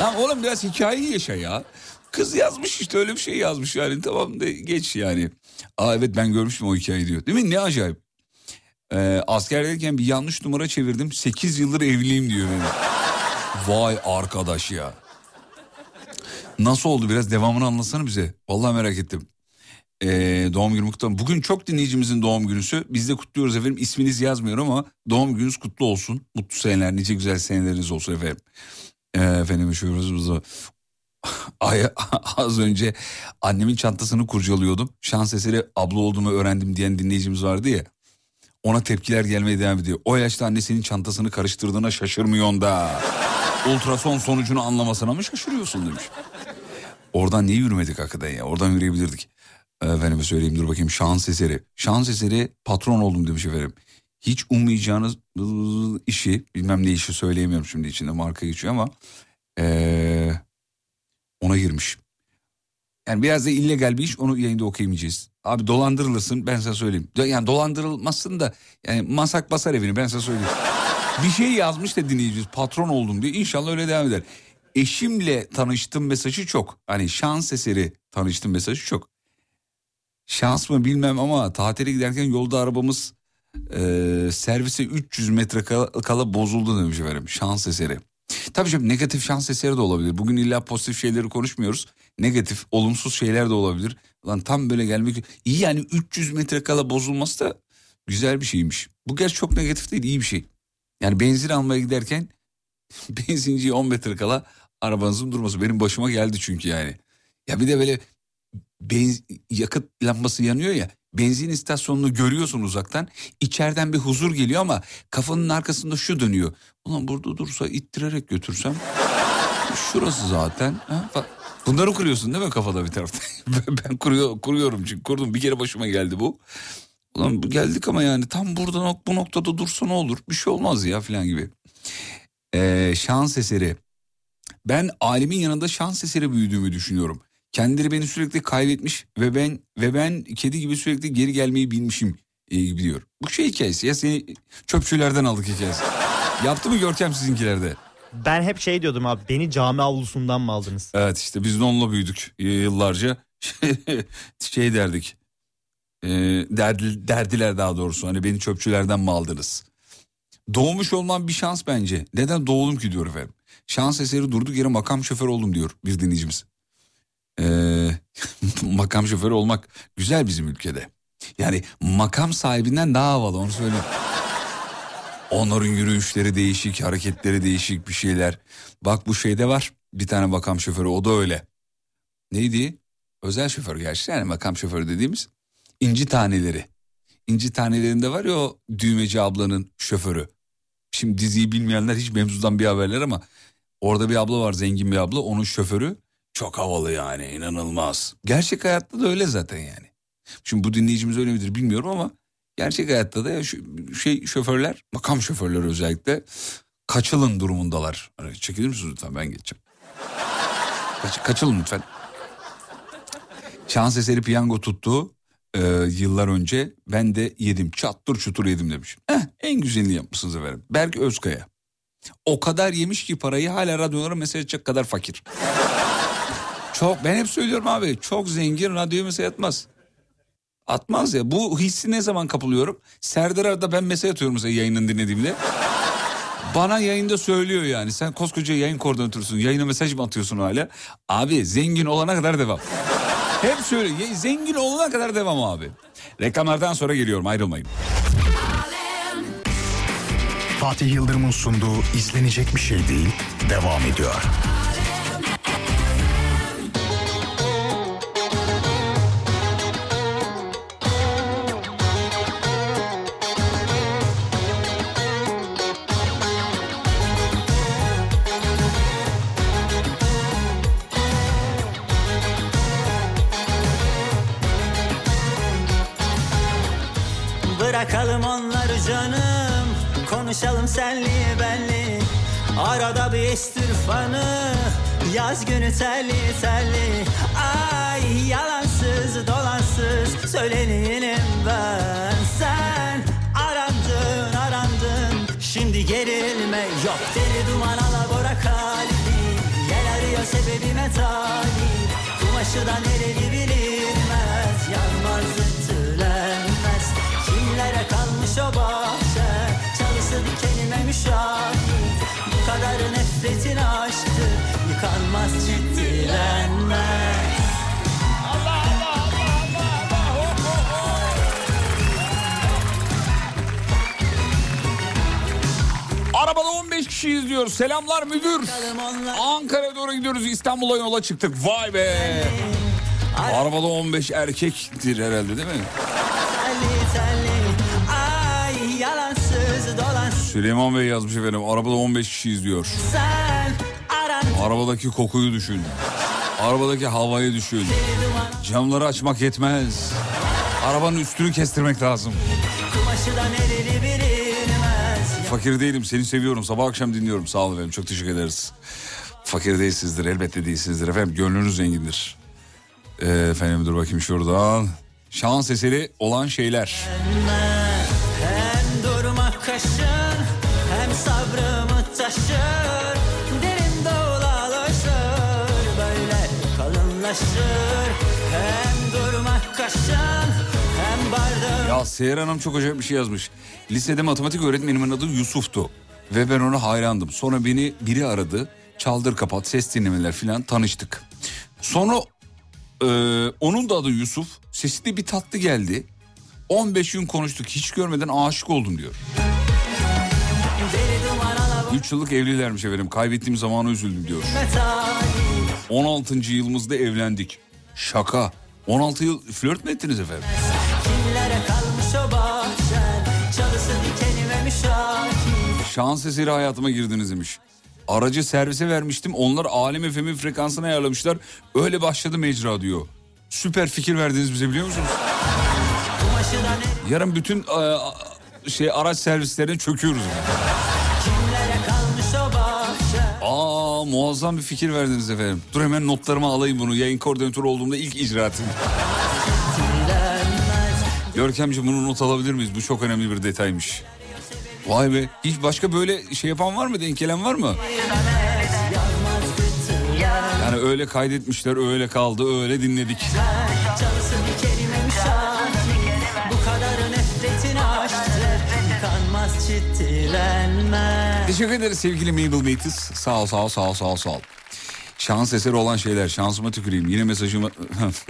Lan oğlum biraz hikayeyi yaşa ya. Kız yazmış işte öyle bir şey yazmış yani tamam de geç yani. Aa evet ben görmüştüm o hikayeyi diyor. Değil mi ne acayip. Ee, askerdeyken bir yanlış numara çevirdim. 8 yıldır evliyim diyor benim. Vay arkadaş ya. Nasıl oldu biraz devamını anlatsana bize. Vallahi merak ettim. Ee, doğum günü kutlu. Bugün çok dinleyicimizin doğum günüsü. Biz de kutluyoruz efendim. İsminiz yazmıyor ama doğum gününüz kutlu olsun. Mutlu seneler, nice güzel seneleriniz olsun efendim. Ee, efendim şuurumuz Ay, az önce annemin çantasını kurcalıyordum. Şans eseri abla olduğumu öğrendim diyen dinleyicimiz vardı ya. Ona tepkiler gelmeye devam ediyor. O yaşta annesinin çantasını karıştırdığına şaşırmıyorsun da. Ultrason sonucunu anlamasına mı şaşırıyorsun demiş. Oradan niye yürümedik hakikaten ya? Oradan yürüyebilirdik. Efendime söyleyeyim dur bakayım şans eseri. Şans eseri patron oldum demiş efendim. Hiç ummayacağınız işi bilmem ne işi söyleyemiyorum şimdi içinde marka geçiyor ama ee, ona girmiş. Yani biraz da illegal bir iş onu yayında okuyamayacağız. Abi dolandırılırsın ben sana söyleyeyim. Yani dolandırılmazsın da yani masak basar evini ben sana söyleyeyim. bir şey yazmış da dinleyicimiz patron oldum diye inşallah öyle devam eder. Eşimle tanıştım mesajı çok. Hani şans eseri tanıştım mesajı çok. Şans mı bilmem ama tatile giderken yolda arabamız e, servise 300 metre kala, kala bozuldu demiş efendim. Şans eseri. Tabii canım negatif şans eseri de olabilir. Bugün illa pozitif şeyleri konuşmuyoruz. Negatif, olumsuz şeyler de olabilir. Lan tam böyle gelmek... iyi yani 300 metre kala bozulması da güzel bir şeymiş. Bu gerçi çok negatif değil, iyi bir şey. Yani benzin almaya giderken benzinciye 10 metre kala arabanızın durması. Benim başıma geldi çünkü yani. Ya bir de böyle benz, yakıt lambası yanıyor ya. benzin istasyonunu görüyorsun uzaktan. İçeriden bir huzur geliyor ama kafanın arkasında şu dönüyor. Ulan burada dursa ittirerek götürsem. Şurası zaten. Ha? Bunları kuruyorsun değil mi kafada bir tarafta? ben kuruyor, kuruyorum çünkü kurdum. Bir kere başıma geldi bu. Ulan geldik ama yani tam burada bu noktada dursa ne olur? Bir şey olmaz ya falan gibi. Ee, şans eseri. Ben ailemin yanında şans eseri büyüdüğümü düşünüyorum. Kendileri beni sürekli kaybetmiş ve ben ve ben kedi gibi sürekli geri gelmeyi bilmişim e, gibi diyor. Bu şey hikayesi ya seni çöpçülerden aldık hikayesi. Yaptı mı Görkem sizinkilerde? Ben hep şey diyordum abi beni cami avlusundan mı aldınız? Evet işte biz de onunla büyüdük yıllarca. şey derdik. E, derdi, derdiler daha doğrusu hani beni çöpçülerden mi aldınız? Doğmuş olmam bir şans bence. Neden doğdum ki diyor efendim. Şans eseri durduk yere makam şoför oldum diyor bir dinleyicimiz. Ee, makam şoförü olmak güzel bizim ülkede. Yani makam sahibinden daha havalı onu söyleyeyim. Onların yürüyüşleri değişik, hareketleri değişik bir şeyler. Bak bu şeyde var bir tane makam şoförü o da öyle. Neydi? Özel şoför gerçi yani makam şoförü dediğimiz. İnci taneleri. İnci tanelerinde var ya o düğmeci ablanın şoförü. Şimdi diziyi bilmeyenler hiç mevzudan bir haberler ama orada bir abla var zengin bir abla onun şoförü çok havalı yani inanılmaz. Gerçek hayatta da öyle zaten yani. Şimdi bu dinleyicimiz öyle midir bilmiyorum ama gerçek hayatta da şu şey şoförler makam şoförleri özellikle kaçılın durumundalar. Hani çekilir misiniz lütfen ben geçeceğim. Kaç, kaçılın lütfen. Şans eseri piyango tuttu e, yıllar önce. Ben de yedim çattır çutur yedim demiş. Eh, en güzelini yapmışsınız efendim. Berk Özkaya. O kadar yemiş ki parayı hala radyolara mesaj edecek kadar fakir. Çok ben hep söylüyorum abi çok zengin radyoya mesaj atmaz. Atmaz ya bu hissi ne zaman kapılıyorum? Serdar arada ben mesaj atıyorum mesela yayının dinlediğimde. Bana yayında söylüyor yani sen koskoca yayın koordinatörüsün yayına mesaj mı atıyorsun hala? Abi zengin olana kadar devam. Hep söyle ya, zengin olana kadar devam abi. Reklamlardan sonra geliyorum ayrılmayın. Fatih Yıldırım'ın sunduğu izlenecek bir şey değil devam ediyor. Estir fanı Yaz günü telli telli. Ay yalansız dolansız. Söyleneyim ben. Sen arandın arandın. Şimdi gerilme yok. Deli duman alabora kalbim Gel arıyor sebebime talip. Kumaşı da nereli bilinmez. Yanmaz ütülenmez. Kimlere kalmış o bahçe? Çalısı dikenime müşahit kadar nefretin aşktı Yıkanmaz ciddilenmez Arabada 15 kişi izliyor. Selamlar müdür. Ankara'ya doğru gidiyoruz. İstanbul'a yola çıktık. Vay be. Arabada 15 erkektir herhalde değil mi? Telli telli Süleyman Bey yazmış efendim. Arabada 15 kişi izliyor. Sen arandın Arabadaki kokuyu düşün. Arabadaki havayı düşün. Camları açmak yetmez. Arabanın üstünü kestirmek lazım. Fakir değilim seni seviyorum sabah akşam dinliyorum sağ olun efendim çok teşekkür ederiz. Fakir değilsizdir elbette değilsizdir efendim gönlünüz zengindir. Ee, efendim dur bakayım şuradan. Şans eseri olan şeyler. Hem sabrımı taşır Derin dağlarlaşır Böyle kalınlaşır Hem durmak kaşın Hem bardağım Ya Seher Hanım çok acayip bir şey yazmış. Lisede matematik öğretmenimin adı Yusuf'tu. Ve ben ona hayrandım. Sonra beni biri aradı. Çaldır kapat ses dinlemeler filan tanıştık. Sonra e, onun da adı Yusuf. Sesi de bir tatlı geldi. 15 gün konuştuk hiç görmeden aşık oldum diyor. 3 yıllık evlilermiş efendim. Kaybettiğim zamanı üzüldüm diyor. 16. yılımızda evlendik. Şaka. 16 yıl flört mü ettiniz efendim? Şans eseri hayatıma girdiniz demiş. Aracı servise vermiştim. Onlar Alem FM'in frekansına ayarlamışlar. Öyle başladı mecra diyor. Süper fikir verdiniz bize biliyor musunuz? Yarın bütün e, şey araç servislerine çöküyoruz. Yani. Muazzam bir fikir verdiniz efendim. Dur hemen notlarıma alayım bunu. Yayın koordinatörü olduğumda ilk icraatım. Görkemciğim bunu not alabilir miyiz? Bu çok önemli bir detaymış. Vay be. Hiç başka böyle şey yapan var mı? Denk gelen var mı? Yani öyle kaydetmişler, öyle kaldı, öyle dinledik. Bu kadar nefretin aşktır Kanmaz çitilenmez Teşekkür ederiz sevgili Mabel Matis. Sağ ol, sağ ol, sağ ol, sağ ol, sağ ol. Şans eseri olan şeyler. Şansıma tüküreyim. Yine mesajımı...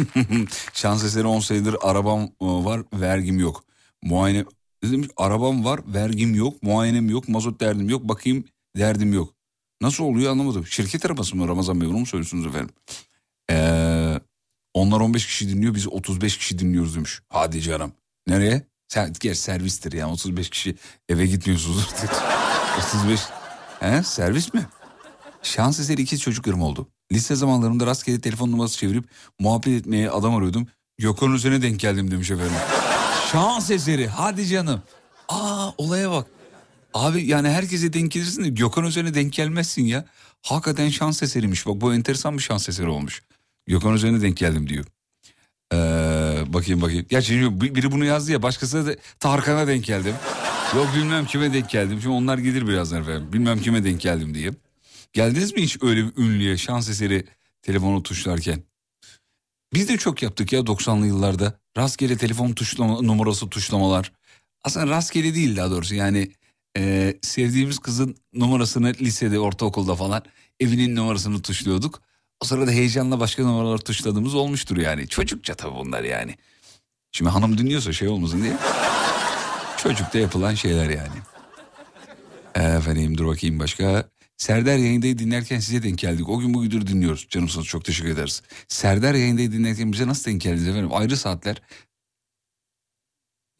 Şans eseri 10 sayıdır arabam e, var, vergim yok. Muayene... Ne demiş? Arabam var, vergim yok, muayenem yok, mazot derdim yok, bakayım derdim yok. Nasıl oluyor anlamadım. Şirket arabası mı Ramazan Bey onu mu söylüyorsunuz efendim? Ee, onlar 15 kişi dinliyor biz 35 kişi dinliyoruz demiş. Hadi canım. Nereye? Sen, gerçi servistir yani 35 kişi eve gitmiyorsunuz. 35 He, servis mi? Şans eseri iki çocuklarım oldu. Lise zamanlarımda rastgele telefon numarası çevirip muhabbet etmeye adam arıyordum. Gökhan üzerine denk geldim demiş efendim. Şans eseri hadi canım. Aa olaya bak. Abi yani herkese denk gelirsin de Gökhan üzerine denk gelmezsin ya. Hakikaten şans eseriymiş. Bak bu enteresan bir şans eseri olmuş. Gökhan üzerine denk geldim diyor. Bakayım bakayım. Gerçi bir- biri bunu yazdı ya başkası da Tarkan'a denk geldim. Yok bilmem kime denk geldim. Şimdi onlar gelir birazdan efendim. Bilmem kime denk geldim diye. Geldiniz mi hiç öyle bir ünlüye şans eseri telefonu tuşlarken? Biz de çok yaptık ya 90'lı yıllarda. Rastgele telefon tuşlama, numarası tuşlamalar. Aslında rastgele değil daha doğrusu yani e, sevdiğimiz kızın numarasını lisede, ortaokulda falan evinin numarasını tuşluyorduk. O sırada heyecanla başka numaralar tuşladığımız olmuştur yani. Çocukça tabii bunlar yani. Şimdi hanım dinliyorsa şey olmasın diye. Çocukta yapılan şeyler yani. Efendim dur bakayım başka. Serdar yayındayı dinlerken size denk geldik. O gün bugündür dinliyoruz. Canımsınız çok teşekkür ederiz. Serdar yayındayı dinlerken bize nasıl denk geldiniz efendim? Ayrı saatler.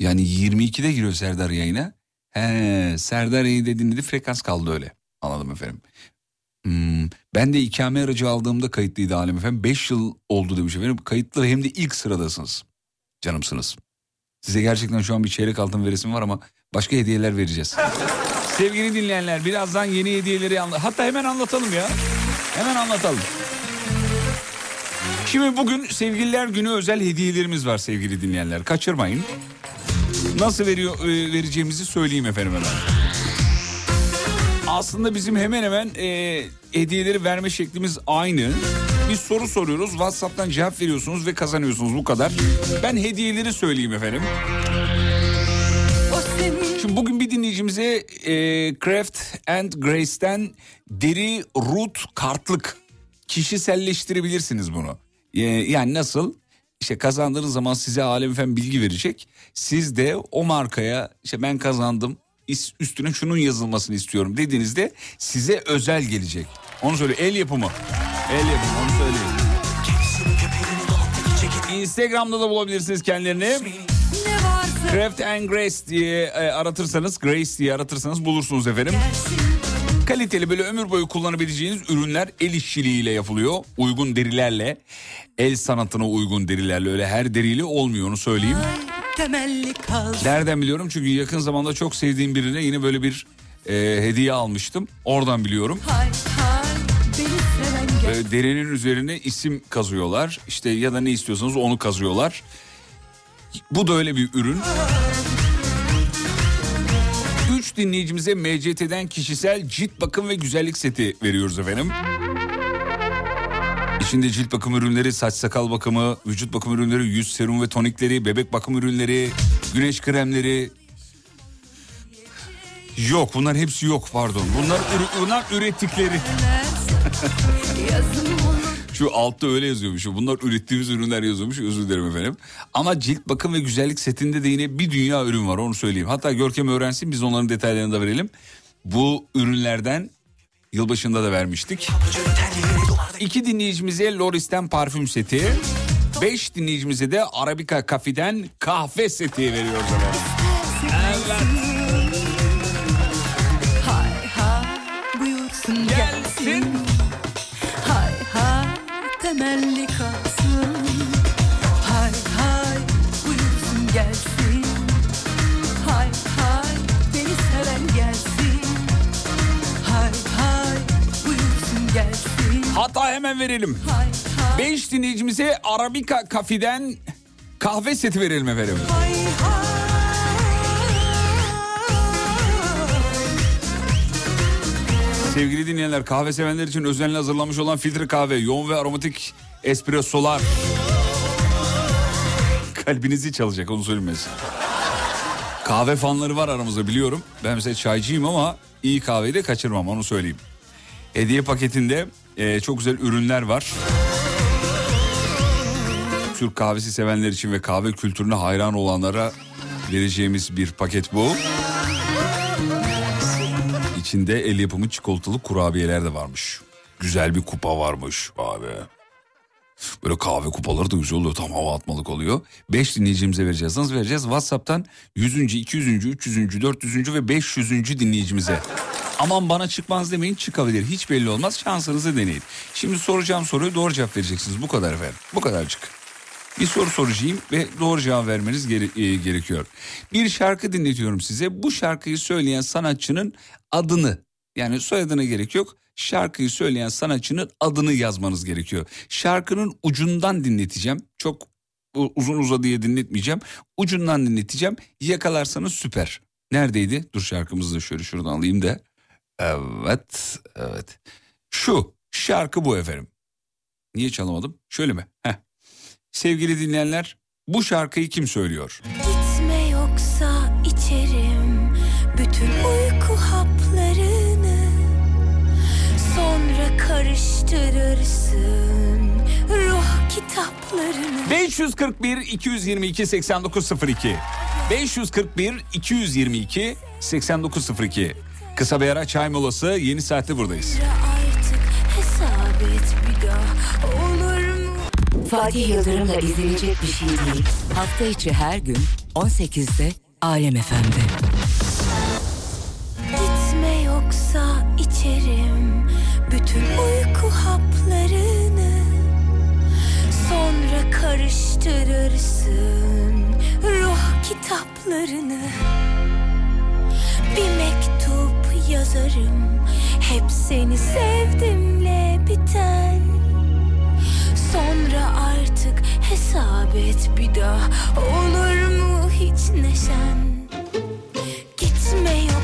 Yani 22'de giriyor Serdar yayına. He, Serdar yayında dinledi frekans kaldı öyle. Anladım efendim. Hmm, ben de ikame aracı aldığımda kayıtlıydı Alem efendim. 5 yıl oldu demiş efendim. Kayıtlı hem de ilk sıradasınız. Canımsınız. Size gerçekten şu an bir çeyrek altın veresim var ama başka hediyeler vereceğiz. Sevgili dinleyenler birazdan yeni hediyeleri anla hatta hemen anlatalım ya. Hemen anlatalım. Şimdi bugün sevgililer günü özel hediyelerimiz var sevgili dinleyenler. Kaçırmayın. Nasıl veriyor e, vereceğimizi söyleyeyim efendim hemen. Aslında bizim hemen hemen e, hediyeleri verme şeklimiz aynı. Bir soru soruyoruz. WhatsApp'tan cevap veriyorsunuz ve kazanıyorsunuz bu kadar. Ben hediyeleri söyleyeyim efendim. Şimdi bugün bir dinleyicimize e, Craft and Grace'ten deri root kartlık kişiselleştirebilirsiniz bunu. E, yani nasıl? İşte kazandığınız zaman size Alem Efem bilgi verecek. Siz de o markaya işte ben kazandım üstüne şunun yazılmasını istiyorum dediğinizde size özel gelecek. Onu söyle el yapımı. El yapımı onu söyleyeyim. Instagram'da da bulabilirsiniz kendilerini. Craft and Grace diye e, aratırsanız, Grace diye aratırsanız bulursunuz efendim. Kaliteli böyle ömür boyu kullanabileceğiniz ürünler el işçiliğiyle yapılıyor. Uygun derilerle, el sanatına uygun derilerle öyle her deriyle olmuyor onu söyleyeyim. Temelli kalsın Nereden biliyorum? Çünkü yakın zamanda çok sevdiğim birine yine böyle bir e, hediye almıştım. Oradan biliyorum. Hay hay derinin üzerine isim kazıyorlar. İşte ya da ne istiyorsanız onu kazıyorlar. Bu da öyle bir ürün. Üç dinleyicimize MCT'den kişisel cilt bakım ve güzellik seti veriyoruz efendim. İçinde cilt bakım ürünleri, saç sakal bakımı, vücut bakım ürünleri, yüz serum ve tonikleri, bebek bakım ürünleri, güneş kremleri. Yok bunlar hepsi yok pardon. Bunlar, bunlar ürettikleri. Şu altta öyle yazıyormuş. Bunlar ürettiğimiz ürünler yazıyormuş. Özür dilerim efendim. Ama cilt bakım ve güzellik setinde de yine bir dünya ürün var onu söyleyeyim. Hatta Görkem öğrensin biz onların detaylarını da verelim. Bu ürünlerden yılbaşında da vermiştik. İki dinleyicimize Loris'ten parfüm seti. Beş dinleyicimize de Arabica Cafe'den kahve seti veriyoruz. Evet. Hatta hemen verelim. Hay hay 5 dinleyicimize Arabica Kafi'den kahve seti verelim efendim. hay hay Sevgili dinleyenler kahve sevenler için özenle hazırlanmış olan filtre kahve, yoğun ve aromatik espressolar. Kalbinizi çalacak onu söylemesi. Kahve fanları var aramızda biliyorum. Ben mesela çaycıyım ama iyi kahveyi de kaçırmam onu söyleyeyim. Hediye paketinde e, çok güzel ürünler var. Türk kahvesi sevenler için ve kahve kültürüne hayran olanlara vereceğimiz bir paket bu. İçinde el yapımı çikolatalı kurabiyeler de varmış. Güzel bir kupa varmış abi. Böyle kahve kupaları da güzel oluyor. Tam hava atmalık oluyor. 5 dinleyicimize vereceğiz. Nasıl vereceğiz? Whatsapp'tan 100. 200. 300. 400. ve 500. dinleyicimize. Aman bana çıkmaz demeyin çıkabilir. Hiç belli olmaz. Şansınızı deneyin. Şimdi soracağım soruyu doğru cevap vereceksiniz. Bu kadar efendim. Bu kadarcık. Bir soru soracağım ve doğru cevap vermeniz gere- e, gerekiyor. Bir şarkı dinletiyorum size. Bu şarkıyı söyleyen sanatçının adını yani soyadına gerek yok. Şarkıyı söyleyen sanatçının adını yazmanız gerekiyor. Şarkının ucundan dinleteceğim. Çok uzun uzadıya dinletmeyeceğim. Ucundan dinleteceğim. Yakalarsanız süper. Neredeydi? Dur şarkımızı da şöyle şuradan alayım da. Evet, evet. Şu şarkı bu efendim. Niye çalamadım? Şöyle mi? Heh. Sevgili dinleyenler bu şarkıyı kim söylüyor? Gitme yoksa içerim bütün uyku haplarını Sonra karıştırırsın ruh kitaplarını 541 222 8902 541 222 8902 Kısa bir ara çay molası yeni saatte buradayız. Fatih Yıldırım'la izlenecek bir şey değil. Hafta içi her gün 18'de Alem FM'de. Gitme yoksa içerim bütün uyku haplarını Sonra karıştırırsın ruh kitaplarını Bir mektup yazarım. Hep seni sevdimle biten. Sonra artık hesap et bir daha. Olur mu hiç neşen? Gitme yoksa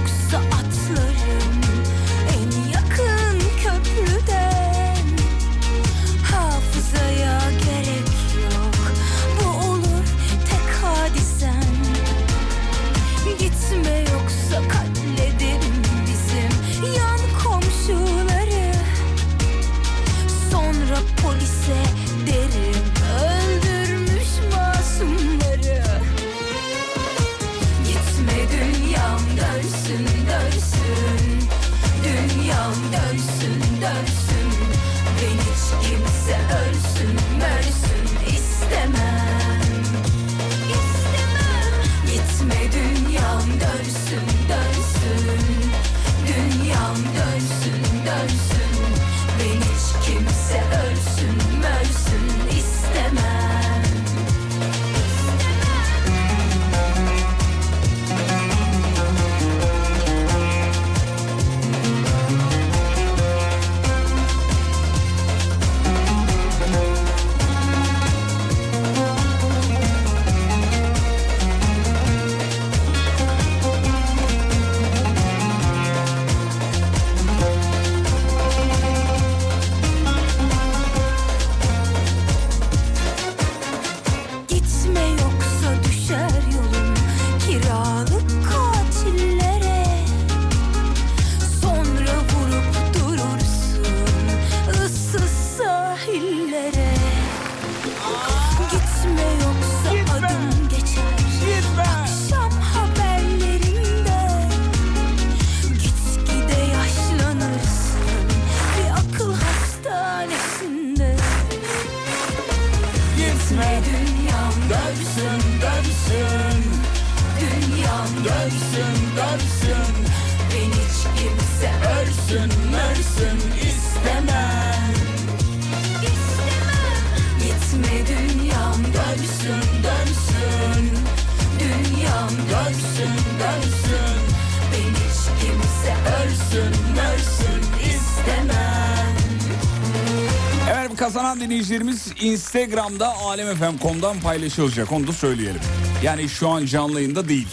Instagram'da alemfm.com'dan paylaşılacak onu da söyleyelim. Yani şu an canlı yayında değil.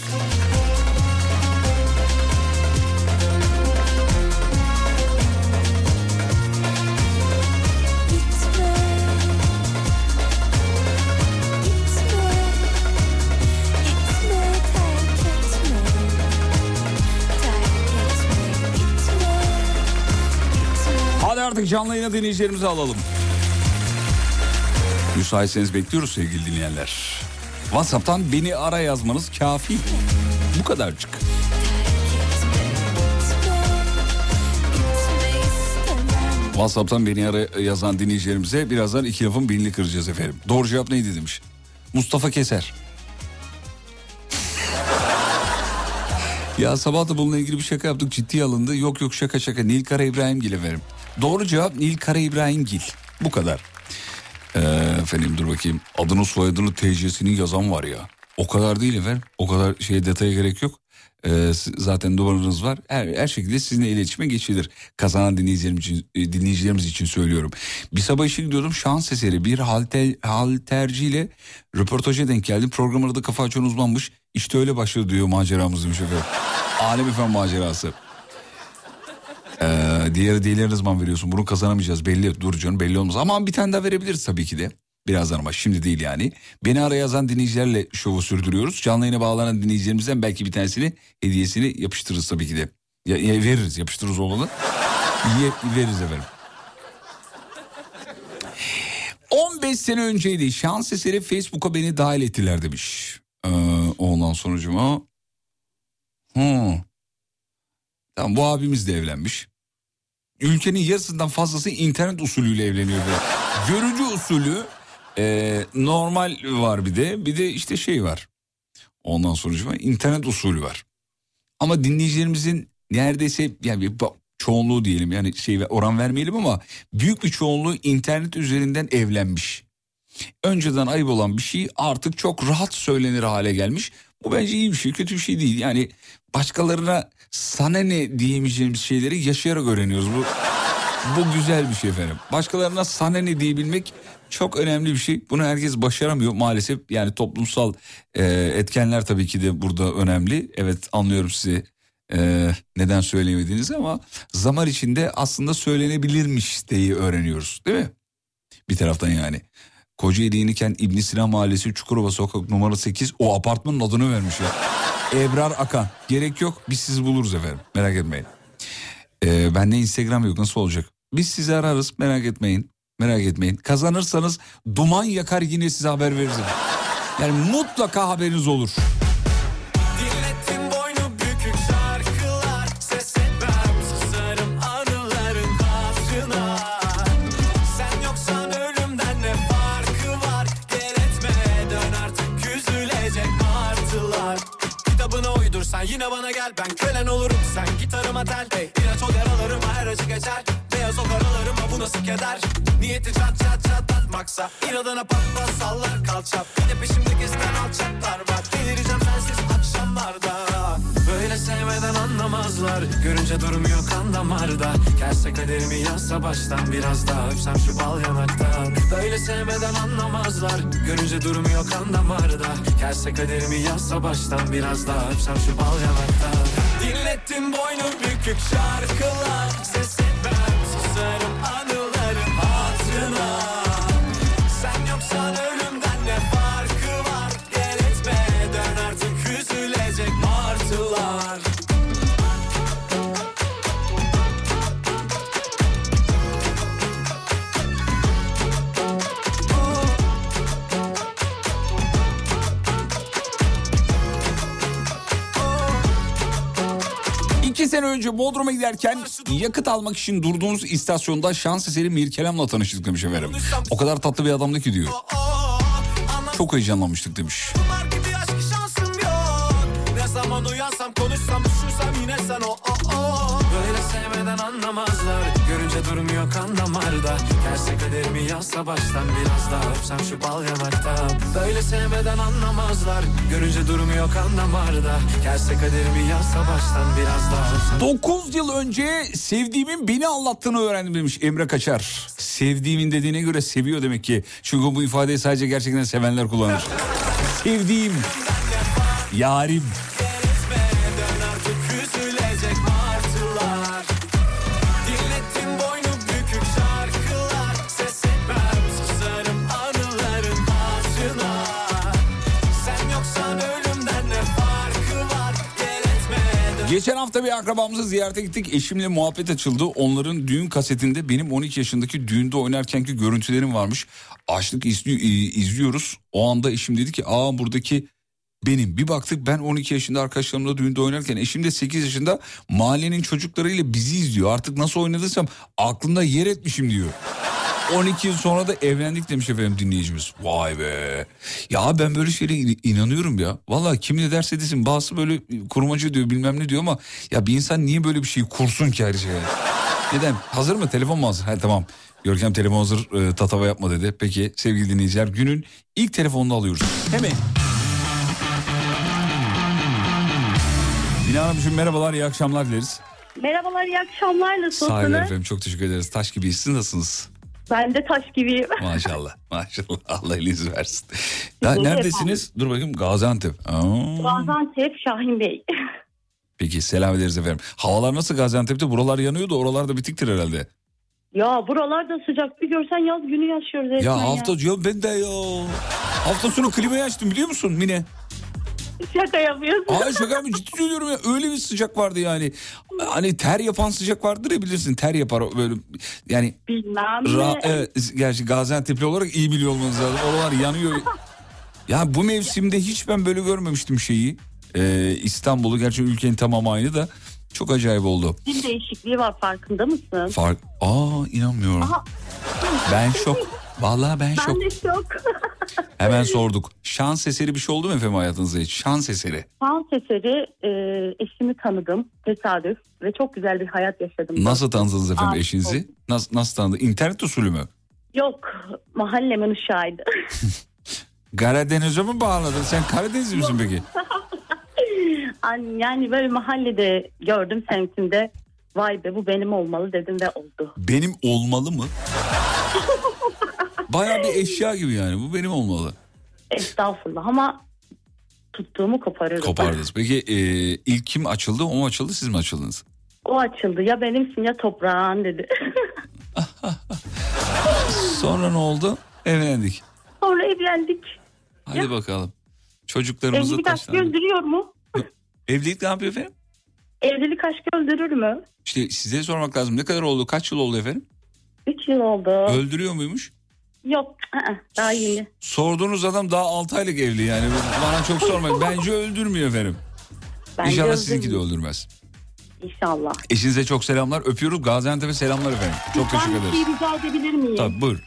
Artık canlı yayına dinleyicilerimizi alalım. Müsaitseniz bekliyoruz sevgili dinleyenler. WhatsApp'tan beni ara yazmanız kafi. Bu kadarcık. WhatsApp'tan beni ara yazan dinleyicilerimize birazdan iki lafın belini kıracağız efendim. Doğru cevap neydi demiş. Mustafa Keser. ya sabah da bununla ilgili bir şaka yaptık ciddiye alındı. Yok yok şaka şaka Nil Kara İbrahimgil efendim. Doğru cevap Nil Kara İbrahimgil. Bu kadar. Ee, efendim dur bakayım. Adını soyadını TC'sini yazan var ya. O kadar değil efendim. O kadar şeye detaya gerek yok. Ee, zaten numaranız var. Her, her şekilde sizinle iletişime geçilir. Kazanan dinleyicilerimiz için, e, dinleyicilerimiz için söylüyorum. Bir sabah işe gidiyordum. Şans eseri bir halter, halterciyle röportaja denk geldim. Programın adı Kafa Açan Uzmanmış. İşte öyle başladı diyor maceramız demiş efendim. Alem efendim macerası. Ee, diğeri diğerleri ne zaman veriyorsun? Bunu kazanamayacağız belli. Dur canım belli olmaz. Ama bir tane daha verebiliriz tabii ki de. Birazdan ama şimdi değil yani. Beni ara yazan dinleyicilerle şovu sürdürüyoruz. Canlı yayına bağlanan dinleyicilerimizden belki bir tanesini hediyesini yapıştırırız tabii ki de. Ya, ya veririz yapıştırırız olanı. Ye- veririz efendim. 15 sene önceydi. Şans eseri Facebook'a beni dahil ettiler demiş. Ee, ondan sonucuma. Hmm. Tamam bu abimiz de evlenmiş. Ülkenin yarısından fazlası internet usulüyle evleniyor. Böyle. Görücü usulü e, normal var bir de bir de işte şey var. Ondan sonucuma internet usulü var. Ama dinleyicilerimizin neredeyse yani çoğunluğu diyelim yani şey oran vermeyelim ama büyük bir çoğunluğu internet üzerinden evlenmiş. Önceden ayıp olan bir şey artık çok rahat söylenir hale gelmiş. Bu bence iyi bir şey, kötü bir şey değil. Yani başkalarına sana ne diyemeyeceğimiz şeyleri yaşayarak öğreniyoruz. Bu bu güzel bir şey efendim. Başkalarına sana ne diyebilmek çok önemli bir şey. Bunu herkes başaramıyor maalesef. Yani toplumsal e, etkenler tabii ki de burada önemli. Evet anlıyorum sizi e, neden söyleyemediğinizi ama zaman içinde aslında söylenebilirmiş diye öğreniyoruz değil mi? Bir taraftan yani. Kocaeli İniken İbn Sina Mahallesi Çukurova Sokak numara 8 o apartmanın adını vermiş ya. Ebrar Akan. Gerek yok biz sizi buluruz efendim merak etmeyin. Ee, bende Instagram yok nasıl olacak? Biz sizi ararız merak etmeyin. Merak etmeyin. Kazanırsanız duman yakar yine size haber veririz. Yani mutlaka haberiniz olur. Uydursan yine bana gel Ben kölen olurum. Sen gitarıma tel hey, İlaç ol yaralarıma her acı geçer. Beyaz o karalarıma bu nasıl keder? Niyeti çat çat çatlatmaksa İnadına pat pat sallar kalça. Bir de peşimde gezen alçaklar var. Delireceğim sensiz akşamlarda Böyle sevmeden anlamazlar. Görünce durmuyor kan damarda. Gelse kaderimi yazsa baştan Biraz daha öpsem şu bal yanaktan Böyle sevmeden anlamazlar. Görünce durmuyor kan damarda. Gelse kaderimi yazsa baştan Biraz daha öpsem şu bal yanaktan Dinlettim boynu bükük şarkılar. Ses etmem susarım anıların hatırına İki sene önce Bodrum'a giderken yakıt almak için durduğunuz istasyonda şans eseri Mirkelam'la tanıştık demiş efendim. O kadar tatlı bir adamdı ki diyor. Çok heyecanlanmıştık demiş. Zaman uyansam konuşsam düşünsem yine sen o o o Böyle sevmeden anlamazlar Görünce durmuyor kan damarda Gelse kaderimi yazsa baştan biraz daha Öpsem şu bal yanakta Böyle sevmeden anlamazlar Görünce durmuyor kan damarda Gelse kaderimi yazsa baştan biraz daha Öpsem 9 yıl önce sevdiğimin beni anlattığını öğrendim demiş Emre Kaçar. Sevdiğimin dediğine göre seviyor demek ki. Çünkü bu ifadeyi sadece gerçekten sevenler kullanır. Sevdiğim. Yarim. Geçen hafta bir akrabamızı ziyarete gittik. Eşimle muhabbet açıldı. Onların düğün kasetinde benim 12 yaşındaki düğünde oynarkenki görüntülerim varmış. Açlık izli- izliyoruz. O anda eşim dedi ki aa buradaki benim. Bir baktık ben 12 yaşında arkadaşlarımla düğünde oynarken eşim de 8 yaşında mahallenin çocuklarıyla bizi izliyor. Artık nasıl oynadıysam aklımda yer etmişim diyor. 12 yıl sonra da evlendik demiş efendim dinleyicimiz. Vay be. Ya ben böyle şeylere in- inanıyorum ya. Vallahi kim ne derse desin bazısı böyle kurmacı diyor bilmem ne diyor ama ya bir insan niye böyle bir şeyi kursun ki her şeye? Neden? Hazır mı? Telefon mu hazır? Ha tamam. Görkem telefon hazır e, tatava yapma dedi. Peki sevgili dinleyiciler günün ilk telefonunu alıyoruz. Hemen. Bina Hanımcığım merhabalar iyi akşamlar dileriz. Merhabalar, iyi akşamlar. Nasılsınız? Sahiler efendim çok teşekkür ederiz. Taş gibi siz nasılsınız? Ben de taş gibiyim. Maşallah maşallah Allah elinizi versin. Ya, Teşekkür neredesiniz? Dur bakayım Gaziantep. Aa, Gaziantep Şahin Bey. peki selam ederiz efendim. Havalar nasıl Gaziantep'te? Buralar yanıyordu oralarda bitiktir herhalde. ya buralarda sıcak. Bir görsen yaz günü yaşıyoruz Ya hafta ya ben de ya. Hafta sonu klimayı açtım biliyor musun Mine? Şaka yapıyorsun. Ay şaka mı ciddi söylüyorum ya öyle bir sıcak vardı yani. Hani ter yapan sıcak vardır ya bilirsin ter yapar böyle yani. Bilmem Ra- evet, gerçi Gaziantep'li olarak iyi biliyor olmanız lazım. Oralar yanıyor. ya bu mevsimde hiç ben böyle görmemiştim şeyi. Ee, İstanbul'u gerçi ülkenin tamamı aynı da çok acayip oldu. Bir değişikliği var farkında mısın? Fark Aa inanmıyorum. Aha. Ben şok. Vallahi ben şok. Ben de şok. Hemen sorduk. Şans eseri bir şey oldu mu efendim hayatınızda hiç? Şans eseri. Şans eseri e, eşimi tanıdım. Tesadüf. Ve çok güzel bir hayat yaşadım. Nasıl tanıdınız efendim Aa, eşinizi? Nasıl, nasıl tanıdınız? İnternet usulü mü? Yok. Mahallemin uşağıydı. Karadeniz'e mi bağladın? Sen Karadenizli misin peki? An- yani böyle mahallede gördüm semtimde. Vay be bu benim olmalı dedim ve oldu. Benim olmalı mı? Baya bir eşya gibi yani. Bu benim olmalı. Estağfurullah ama tuttuğumu koparırım. Kopardınız. Peki e, ilk kim açıldı? O mu açıldı siz mi açıldınız? O açıldı ya benimsin ya toprağın dedi. Sonra ne oldu? Evlendik. Sonra evlendik. Hadi bakalım. Çocuklarımızı Evlilik aşkı taşlandık. öldürüyor mu? Evlilik ne yapıyor efendim? Evlilik aşkı öldürür mü? İşte size sormak lazım. Ne kadar oldu? Kaç yıl oldu efendim? Üç yıl oldu. Öldürüyor muymuş? Yok ı-ı, daha yeni. Sorduğunuz adam daha 6 aylık evli yani. Bana çok sormayın. Bence öldürmüyor efendim. Bence İnşallah sizinki de öldürmüyor. öldürmez. İnşallah. Eşinize çok selamlar. Öpüyoruz. Gaziantep'e selamlar efendim. Çok teşekkür Ben bir şey ederiz. rica edebilir miyim? Tabii buyur.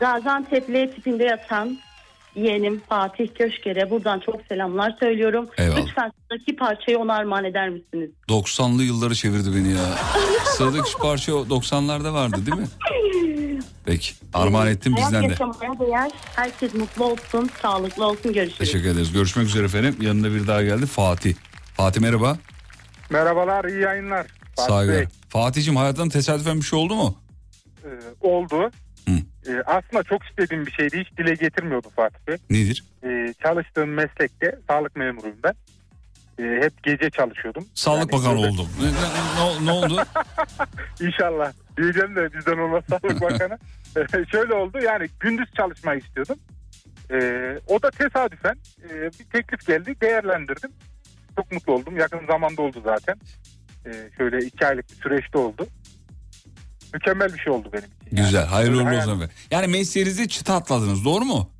Gaziantep'li tipinde yatan yeğenim Fatih Köşker'e buradan çok selamlar söylüyorum. Eyvallah. Lütfen sıradaki parçayı ona armağan eder misiniz? 90'lı yılları çevirdi beni ya. Sıradaki şu parça o 90'larda vardı değil mi? Peki. Armağan ettim bizden de. yaşamaya değer. Herkes mutlu olsun, sağlıklı olsun. Görüşürüz. Teşekkür ederiz. Görüşmek üzere efendim. Yanında bir daha geldi Fatih. Fatih merhaba. Merhabalar, iyi yayınlar. Fatih Saygılar. Fatih'cim hayattan tesadüfen bir şey oldu mu? e, oldu. E, aslında çok istediğim bir şeydi. Hiç dile getirmiyordu Fatih Bey. Nedir? E, çalıştığım meslekte sağlık memuruyum ben. E, hep gece çalışıyordum. Sağlık Yani Bakanı oldum. Ne, ne- ne- ne oldu? İnşallah. Diyeceğim de bizden olmaz Sağlık Bakanı. E, Şöyle oldu yani gündüz çalışmayı istiyordum. E, o da tesadüfen e, bir teklif geldi değerlendirdim. Çok mutlu oldum. Yakın zamanda oldu zaten. E, şöyle iki aylık bir süreçte oldu. Mükemmel bir şey oldu benim için. Güzel. Hayırlı uğurlu olsun efendim. Yani mesleğinizi çıta atladınız doğru mu?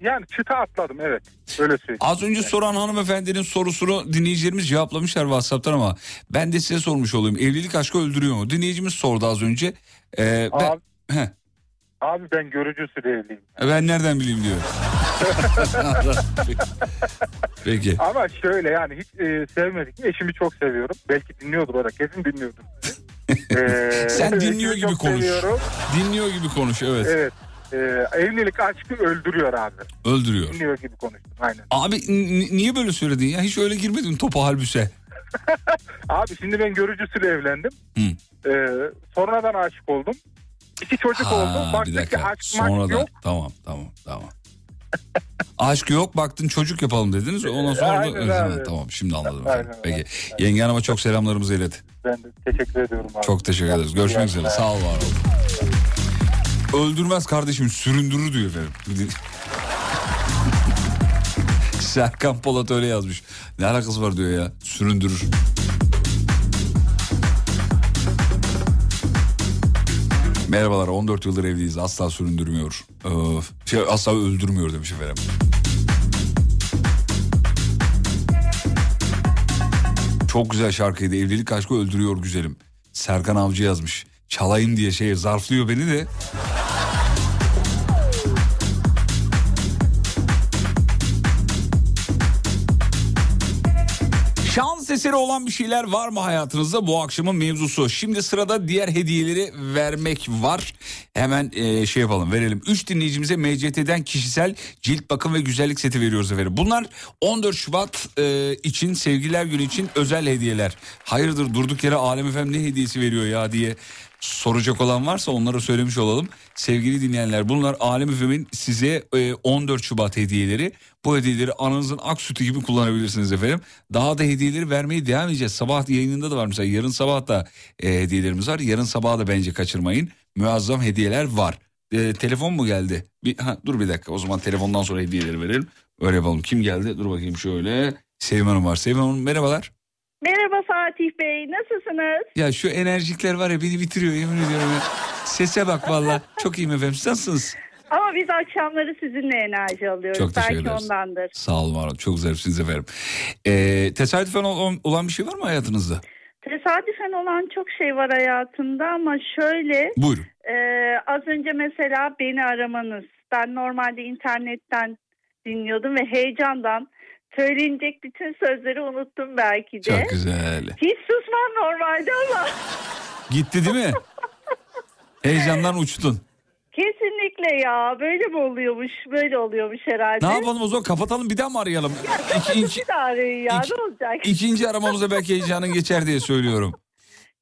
Yani çıta atladım evet. Öyle söyleyeyim. Az önce soran hanımefendinin sorusunu dinleyicilerimiz cevaplamışlar WhatsApp'tan ama ben de size sormuş olayım. Evlilik aşkı öldürüyor mu? Dinleyicimiz sordu az önce. Ee, ben, Abi, Heh, abi ben görücü evliyim. ben nereden bileyim diyor. Peki. Ama şöyle yani hiç e, sevmedik mi? Eşimi çok seviyorum. Belki dinliyordur o da kesin dinliyordur. Ee, Sen dinliyor gibi konuş. seviyorum. Dinliyor gibi konuş evet. Evet. Ee, evlilik aşkı öldürüyor abi. Öldürüyor. Dinliyor gibi konuştum aynen. Abi n- niye böyle söyledin ya? Hiç öyle girmedin topa halbüse. Abi şimdi ben görücüsüyle evlendim. Hı. Ee, sonradan aşık oldum. İki çocuk oldu. Ha, bir Baktık ki dakika. aşk Sonradan. yok. Tamam tamam tamam. Aşk yok baktın çocuk yapalım dediniz. Ondan sonra da- Aynen abi. tamam şimdi anladım Aynen, efendim. Peki. Yenge hanıma çok selamlarımızı ilet. Ben de teşekkür ediyorum abi. Çok teşekkür ederiz. Görüşmek üzere. Sağ ol var ol. Öldürmez kardeşim süründürür diyor efendim. Serkan Polat öyle yazmış. Ne alakası var diyor ya. Süründürür. Merhabalar 14 yıldır evliyiz asla süründürmüyor. Ee, şey, asla öldürmüyor demiş efendim. Çok güzel şarkıydı. Evlilik aşkı öldürüyor güzelim. Serkan Avcı yazmış. Çalayım diye şey zarflıyor beni de. Şans eseri olan bir şeyler var mı hayatınızda bu akşamın mevzusu? Şimdi sırada diğer hediyeleri vermek var. Hemen e, şey yapalım verelim. 3 dinleyicimize MCT'den kişisel cilt bakım ve güzellik seti veriyoruz efendim. Bunlar 14 Şubat e, için sevgililer günü için özel hediyeler. Hayırdır durduk yere Alem Efem ne hediyesi veriyor ya diye soracak olan varsa onlara söylemiş olalım. Sevgili dinleyenler bunlar Alem Efem'in size e, 14 Şubat hediyeleri. Bu hediyeleri ananızın ak sütü gibi kullanabilirsiniz efendim. Daha da hediyeleri vermeye devam edeceğiz. Sabah yayınında da var mesela yarın sabah da e, hediyelerimiz var. Yarın sabah da bence kaçırmayın. Muazzam hediyeler var. E, telefon mu geldi? Bir, ha, dur bir dakika o zaman telefondan sonra hediyeleri verelim. Öyle yapalım. Kim geldi? Dur bakayım şöyle. Sevim Hanım var. Sevim Hanım merhabalar. Merhaba Fatih Bey, nasılsınız? Ya şu enerjikler var ya beni bitiriyor yemin ediyorum ya. Sese bak valla. Çok iyiyim efendim. Siz Nasılsınız? Ama biz akşamları sizinle enerji alıyoruz. Çok teşekkür Belki ederiz. ondandır. Sağ olun var olun. Çok zarifsiniz efendim. Ee, tesadüfen olan, olan bir şey var mı hayatınızda? Tesadüfen olan çok şey var hayatımda ama şöyle... Buyurun. e, az önce mesela beni aramanız. Ben normalde internetten dinliyordum ve heyecandan söylenecek bütün sözleri unuttum belki de. Çok güzel. Hiç susmam normalde ama Gitti değil mi? Heyecandan uçtun. kesinlikle ya böyle mi oluyormuş böyle oluyormuş herhalde. Ne yapalım o zaman kapatalım bir daha mı arayalım? İki, inci- Bir daha arayın ya ne olacak? ikinci aramamızda belki heyecanın geçer diye söylüyorum.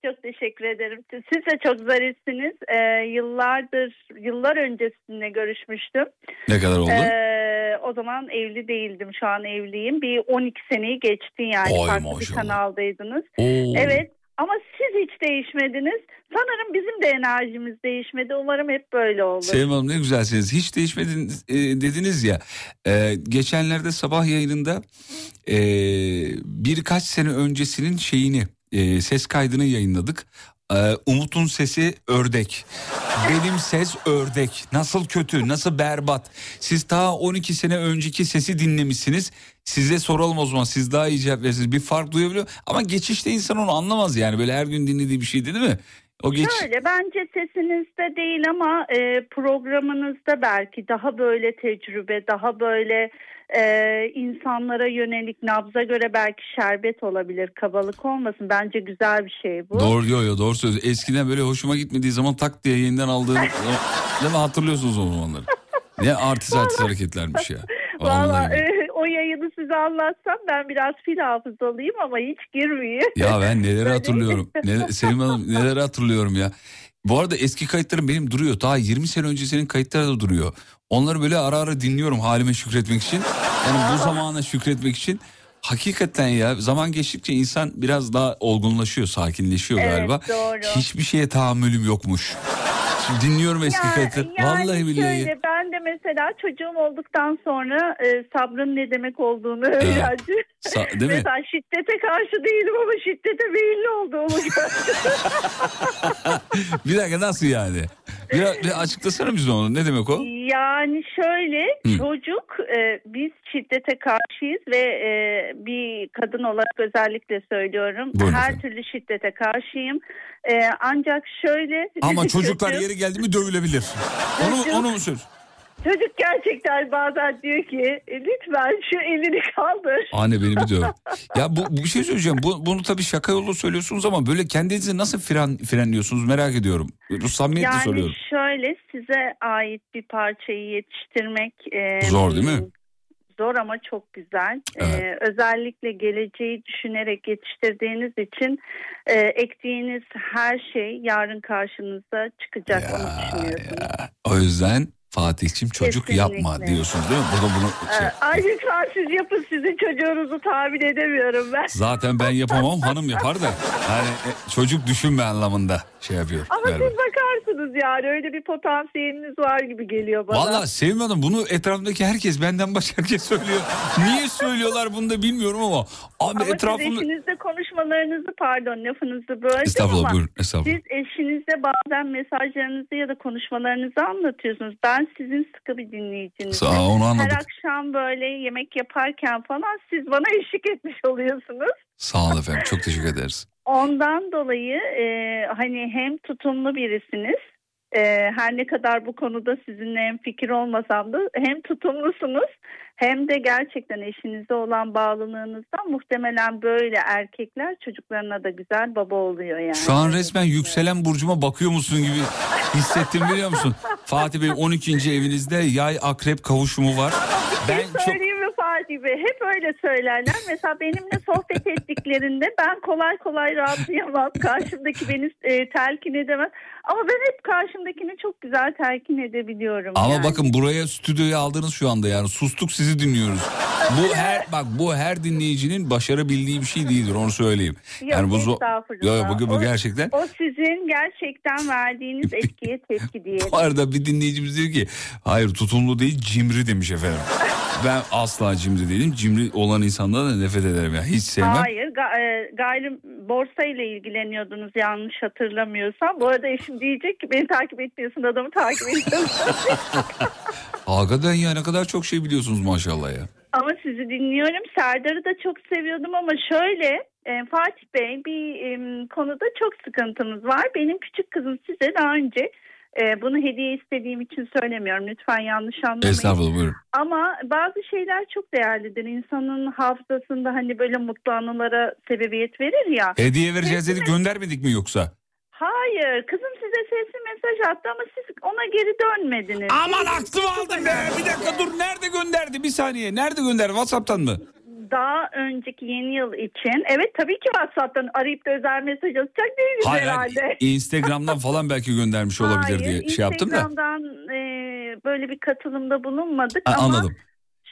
Çok teşekkür ederim. Siz de çok zarifsiniz. Ee, yıllardır, yıllar öncesinde görüşmüştüm. Ne kadar oldu? Ee, o zaman evli değildim. Şu an evliyim. Bir 12 seneyi geçti yani. Oy Farklı bir maşallah. kanaldaydınız. Oo. Evet. Ama siz hiç değişmediniz. Sanırım bizim de enerjimiz değişmedi. Umarım hep böyle olur. Sevim Hanım ne güzelsiniz. Hiç değişmediniz e, dediniz ya. E, geçenlerde sabah yayınında e, birkaç sene öncesinin şeyini e, ses kaydını yayınladık. E, Umut'un sesi ördek. Benim ses ördek. Nasıl kötü, nasıl berbat. Siz daha 12 sene önceki sesi dinlemişsiniz. Size soralım o zaman siz daha iyi cevap verirsiniz. Bir fark duyabiliyor ama geçişte insan onu anlamaz yani. Böyle her gün dinlediği bir şey değil mi? O geç... Şöyle bence sesinizde değil ama e, programınızda belki daha böyle tecrübe, daha böyle e, insanlara yönelik nabza göre belki şerbet olabilir, kabalık olmasın. Bence güzel bir şey bu. Doğru yo yo doğru söz. Eskiden böyle hoşuma gitmediği zaman tak diye yeniden aldığım değil mi hatırlıyorsunuz o zamanları. Ne artist artist hareketlermiş ya. Valla e, o yayını size anlatsam ben biraz fil hafızalıyım ama hiç girmeyeyim. Ya ben neleri hatırlıyorum. Ne, Sevim Hanım neleri hatırlıyorum ya. Bu arada eski kayıtlarım benim duruyor. Daha 20 sene öncesinin kayıtları da duruyor. Onları böyle ara ara dinliyorum halime şükretmek için. Yani bu zamana şükretmek için. Hakikaten ya zaman geçtikçe insan biraz daha olgunlaşıyor, sakinleşiyor Evet, galiba. doğru. Hiçbir şeye tahammülüm yokmuş. Dinliyorum eski Ya- kayıtları. Yani Vallahi billahi. şöyle ben de mesela çocuğum olduktan sonra e, sabrın ne demek olduğunu öğrendim. Sa- değil mi? mesela şiddete karşı değilim ama şiddete meyilli olduğumu gördüm. bir dakika nasıl yani? Biraz, bir açıklasana bize onu. Ne demek o? yani şöyle Hı. çocuk e, biz şiddete karşıyız ve e, bir kadın olarak özellikle söylüyorum. Buyurun her efendim. türlü şiddete karşıyım. E, ancak şöyle Ama çocuklar yeri geldi mi dövülebilir. Onu, Çocuk- onu mu söz? Çocuk gerçekten bazen diyor ki "E, lütfen şu elini kaldır. Anne beni bir döv. ya bu, bu bir şey söyleyeceğim. Bu, bunu tabii şaka yolu söylüyorsunuz ama böyle kendinizi nasıl fren, frenliyorsunuz merak ediyorum. Bu samimiyetle Yani soruyorum. şöyle size ait bir parçayı yetiştirmek e, Zor değil mi? Zor ama çok güzel. E, özellikle geleceği düşünerek yetiştirdiğiniz için e, ektiğiniz her şey yarın karşınıza çıkacak onu düşünüyorsunuz. O yüzden Fatih'cim çocuk Kesinlikle. yapma diyorsunuz değil mi? Burada bunu şey- ay lütfen siz yapın sizin çocuğunuzu tahmin edemiyorum ben. Zaten ben yapamam hanım yapar da. Yani e, çocuk düşünme anlamında şey yapıyor. Ama galiba. siz bakarsınız yani öyle bir potansiyeliniz var gibi geliyor bana. Valla Sevim Hanım bunu etrafımdaki herkes benden başka herkes söylüyor. Niye söylüyorlar bunu da bilmiyorum ama. Abi Ama etrafımda... siz eşinizle konuşmalarınızı pardon lafınızı böldüm Estağfurullah, ama buyurun, estağfurullah. siz eşinizle bazen mesajlarınızı ya da konuşmalarınızı anlatıyorsunuz. Ben sizin sıkı bir dinleyicinizim. Sağ onu anladık. Her akşam böyle yemek yaparken falan siz bana eşlik etmiş oluyorsunuz. Sağ olun efendim çok teşekkür ederiz. Ondan dolayı e, hani hem tutumlu birisiniz. E, her ne kadar bu konuda sizinle hem fikir olmasam da hem tutumlusunuz hem de gerçekten eşinize olan bağlılığınızdan muhtemelen böyle erkekler çocuklarına da güzel baba oluyor yani. Şu an resmen yükselen burcuma bakıyor musun gibi hissettim biliyor musun? Fatih Bey 12. evinizde yay akrep kavuşumu var. Ben çok Fatih Bey? Hep öyle söylerler. Mesela benimle sohbet ettiklerinde ben kolay kolay rahatlayamam. Karşımdaki beni e, telkin edemez. Ama ben hep karşımdakini çok güzel telkin edebiliyorum. ama yani. bakın buraya stüdyoya aldınız şu anda yani sustuk sizi dinliyoruz. Bu her bak bu her dinleyicinin başarabildiği bir şey değildir onu söyleyeyim. Yok, yani bu estağfurullah. Yok, bu, bu O- gerçekten. O sizin gerçekten verdiğiniz etkiye tepki diyelim. Bu arada bir dinleyicimiz diyor ki hayır tutumlu değil cimri demiş efendim. ben asla cimri değilim. Cimri olan insanlara da nefret ederim ya. Hiç sevmem. Hayır, ga- e, gayri borsa ile ilgileniyordunuz yanlış hatırlamıyorsam. Bu arada eşim diyecek ki beni takip etmiyorsun adamı takip ediyorsun. Hakikaten ya ne kadar çok şey biliyorsunuz maşallah ya. ama sizi dinliyorum. Serdar'ı da çok seviyordum ama şöyle e, Fatih Bey bir e, konuda çok sıkıntımız var. Benim küçük kızım size daha önce e, bunu hediye istediğim için söylemiyorum. Lütfen yanlış anlamayın. Estağfurullah buyurun. Ama bazı şeyler çok değerlidir. İnsanın hafızasında hani böyle mutlu anılara sebebiyet verir ya. Hediye vereceğiz dedik göndermedik mi yoksa? Hayır kızım size sesli mesaj attı ama siz ona geri dönmediniz. Aman aklımı aldın be. Bir dakika dur nerede gönderdi bir saniye. Nerede gönderdi Whatsapp'tan mı? Daha önceki yeni yıl için evet tabii ki WhatsApp'tan arayıp da özel mesaj atacak değiliz Hayır, herhalde. hayır, Instagram'dan falan belki göndermiş olabilir Hayır, diye şey yaptım da. Instagram'dan e, böyle bir katılımda bulunmadık Ha, ama anladım.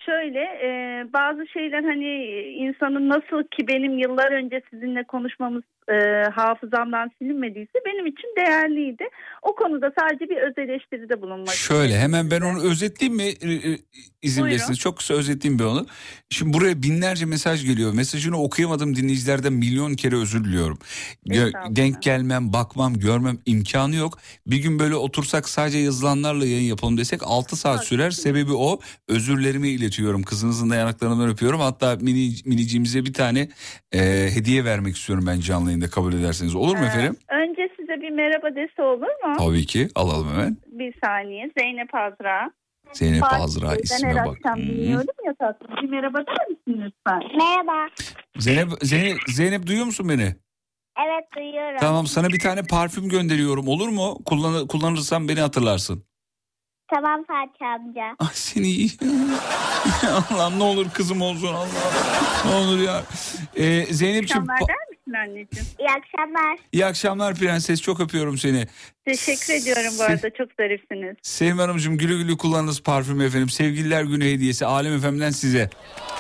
şöyle e, bazı şeyler hani insanın nasıl ki benim yıllar önce sizinle konuşmamız e, hafızamdan silinmediyse benim için değerliydi. O konuda sadece bir öz eleştiride bulunmak Şöyle hemen ben onu özetleyeyim mi? E, izin Buyurun. verirseniz. Çok kısa özetleyeyim ben onu. Şimdi buraya binlerce mesaj geliyor. Mesajını okuyamadığım dinleyicilerden milyon kere özür diliyorum. Gö- denk gelmem, bakmam, görmem imkanı yok. Bir gün böyle otursak sadece yazılanlarla yayın yapalım desek 6 saat sürer. Sebebi o. Özürlerimi iletiyorum. Kızınızın da yanaklarından öpüyorum. Hatta mini, minicimize bir tane e, hediye vermek istiyorum ben canlı yayında kabul ederseniz. Olur mu Ee, efendim? Önce size bir merhaba dese olur mu? Tabii ki. Alalım hemen. Bir saniye. Zeynep Azra. Zeynep Fatih Azra isme her bak. akşam Hı. dinliyorum ya tatlım. Bir merhaba der misin lütfen? Merhaba. Zeynep, Zeynep, Zeynep duyuyor musun beni? Evet duyuyorum. Tamam sana bir tane parfüm gönderiyorum olur mu? Kullan kullanırsan beni hatırlarsın. Tamam Fatih amca. Ay seni iyi. Allah'ım ne olur kızım olsun Allah. Ne olur ya. Ee, Zeynep'ciğim pa- misin anneciğim? İyi akşamlar. iyi akşamlar prenses çok öpüyorum seni. Teşekkür ediyorum bu arada çok zarifsiniz. Sevim Hanımcığım güle güle kullanınız parfüm efendim. Sevgililer günü hediyesi Alem Efem'den size.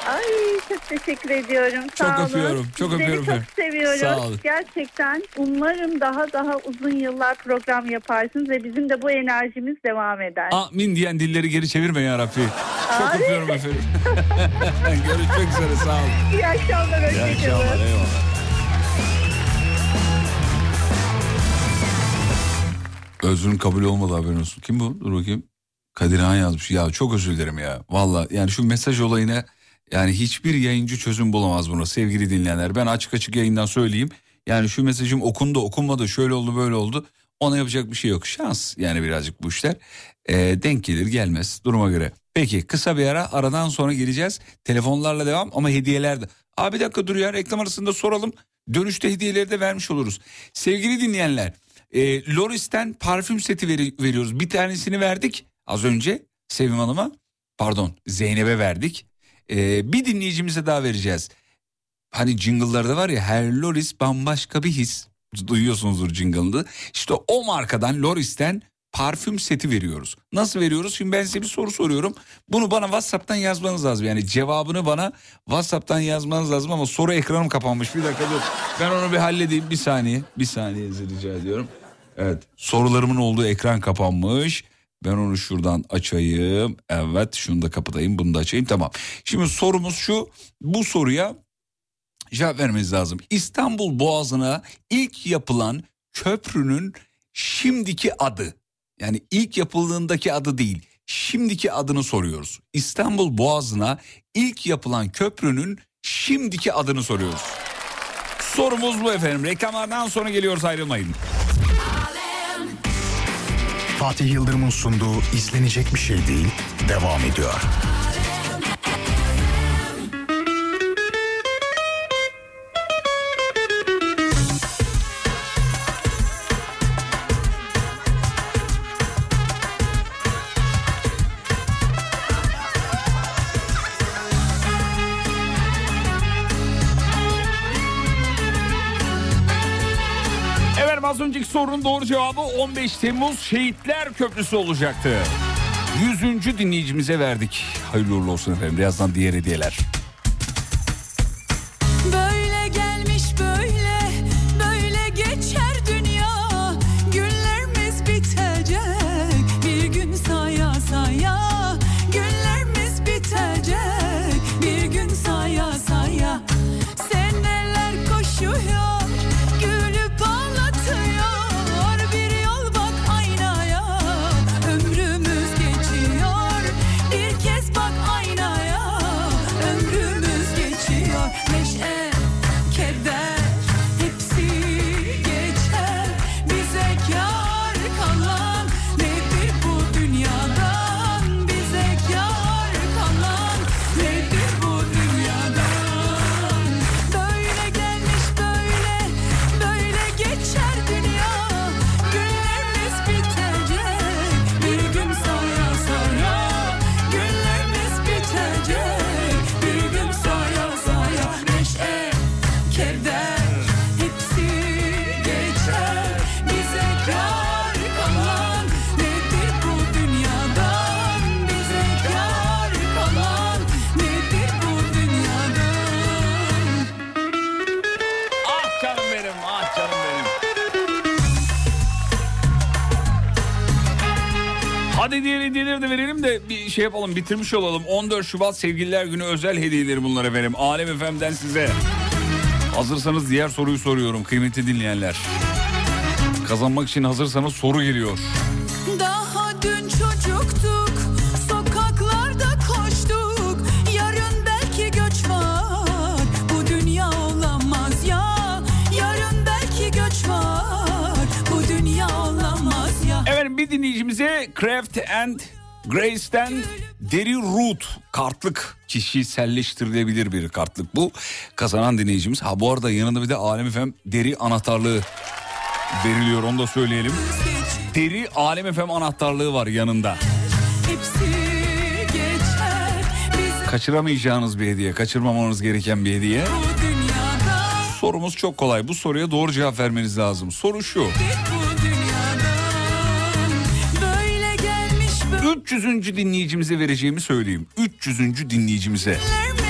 Ay çok teşekkür ediyorum. Sağ Çok olun. öpüyorum, çok Sizleri öpüyorum çok efendim. seviyorum. Sağ olun. Gerçekten umarım daha daha uzun yıllar program yaparsınız ve bizim de bu enerjimiz devam eder. Amin diyen dilleri geri çevirme ya Rabbi. Çok Ay. öpüyorum efendim. Görüşmek üzere sağ olun. İyi akşamlar. İyi akşamlar eyvallah. Özrün kabul olmadı haberin olsun. Kim bu? Dur bakayım. Kadir Han yazmış. Ya çok özür dilerim ya. Valla yani şu mesaj olayına yani hiçbir yayıncı çözüm bulamaz buna sevgili dinleyenler. Ben açık açık yayından söyleyeyim. Yani şu mesajım okundu okunmadı şöyle oldu böyle oldu. Ona yapacak bir şey yok. Şans yani birazcık bu işler. Ee, denk gelir gelmez duruma göre. Peki kısa bir ara aradan sonra geleceğiz. Telefonlarla devam ama hediyeler de. Abi bir dakika dur ya reklam arasında soralım. Dönüşte hediyeleri de vermiş oluruz. Sevgili dinleyenler e, Loris'ten parfüm seti veri- veriyoruz. Bir tanesini verdik az önce Sevim Hanım'a. Pardon Zeynep'e verdik. E, bir dinleyicimize daha vereceğiz. Hani jingle'larda var ya her Loris bambaşka bir his. Duyuyorsunuzdur jingle'ını. İşte o markadan Loris'ten parfüm seti veriyoruz. Nasıl veriyoruz? Şimdi ben size bir soru soruyorum. Bunu bana WhatsApp'tan yazmanız lazım. Yani cevabını bana WhatsApp'tan yazmanız lazım ama soru ekranım kapanmış. Bir dakika dur. Ben onu bir halledeyim. Bir saniye. Bir saniye rica ediyorum. Evet. Sorularımın olduğu ekran kapanmış. Ben onu şuradan açayım. Evet şunu da kapatayım bunu da açayım. Tamam. Şimdi sorumuz şu. Bu soruya cevap vermeniz lazım. İstanbul Boğazı'na ilk yapılan köprünün şimdiki adı. Yani ilk yapıldığındaki adı değil. Şimdiki adını soruyoruz. İstanbul Boğazı'na ilk yapılan köprünün şimdiki adını soruyoruz. Sorumuz bu efendim. Reklamlardan sonra geliyoruz ayrılmayın. Fatih Yıldırım'ın sunduğu izlenecek bir şey değil devam ediyor. Az önceki sorunun doğru cevabı 15 Temmuz Şehitler Köprüsü olacaktı. 100. dinleyicimize verdik. Hayırlı uğurlu olsun efendim. Birazdan diğer hediyeler. De bir şey yapalım bitirmiş olalım. 14 Şubat Sevgililer Günü özel hediyeleri bunlar efendim. Alem FM'den size. Hazırsanız diğer soruyu soruyorum kıymetli dinleyenler. Kazanmak için hazırsanız soru geliyor. Daha dün çocuktuk, sokaklarda koştuk. Yarın belki göç var, bu dünya olamaz ya. Yarın belki göç var, bu dünya olamaz ya. Efendim bir dinleyicimize Craft and Grace'ten deri root kartlık kişiselleştirilebilir bir kartlık bu. Kazanan dinleyicimiz. Ha bu arada yanında bir de Alem FM deri anahtarlığı veriliyor onu da söyleyelim. Deri Alem FM anahtarlığı var yanında. Kaçıramayacağınız bir hediye, kaçırmamanız gereken bir hediye. Sorumuz çok kolay. Bu soruya doğru cevap vermeniz lazım. Soru şu. 300. dinleyicimize vereceğimi söyleyeyim. 300. dinleyicimize. Günlerimiz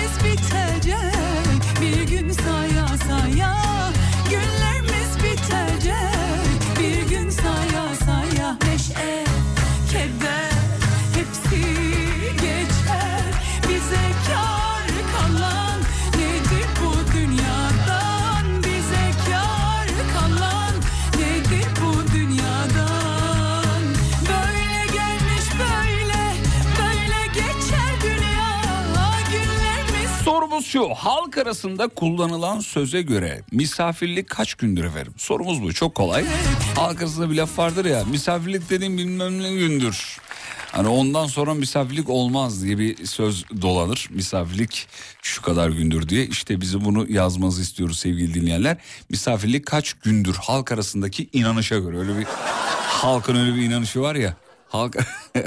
Şu halk arasında kullanılan söze göre misafirlik kaç gündür efendim? Sorumuz bu çok kolay. Halk arasında bir laf vardır ya misafirlik dediğim bilmem ne gündür. Hani ondan sonra misafirlik olmaz diye bir söz dolanır. Misafirlik şu kadar gündür diye. İşte bizi bunu yazmanızı istiyoruz sevgili dinleyenler. Misafirlik kaç gündür halk arasındaki inanışa göre. Öyle bir halkın öyle bir inanışı var ya. Halk,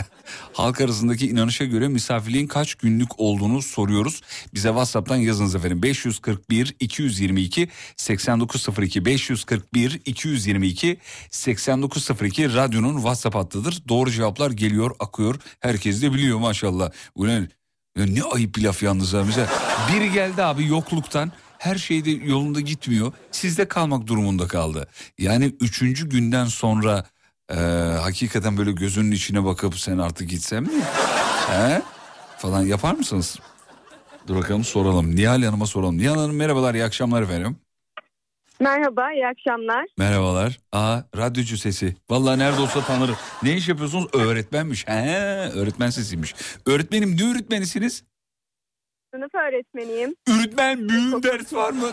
halk arasındaki inanışa göre misafirliğin kaç günlük olduğunu soruyoruz. Bize WhatsApp'tan yazınız efendim. 541 222 8902 541 222 8902 radyonun WhatsApp hattıdır. Doğru cevaplar geliyor, akıyor. Herkes de biliyor maşallah. Ulan ne ayıp bir laf yalnız ha. Mesela biri geldi abi yokluktan her şey de yolunda gitmiyor. Sizde kalmak durumunda kaldı. Yani üçüncü günden sonra e, hakikaten böyle gözünün içine bakıp sen artık gitsen mi? He? Falan yapar mısınız? Dur bakalım soralım. Nihal Hanım'a soralım. Nihal Hanım merhabalar iyi akşamlar efendim. Merhaba, iyi akşamlar. Merhabalar. Aa radyocu sesi. Vallahi nerede olsa tanırım. Ne iş yapıyorsunuz? Öğretmenmiş. He, öğretmen sesiymiş. Öğretmenim ne öğretmenisiniz? Sınıf öğretmeniyim. Öğretmen büyün ders var mı?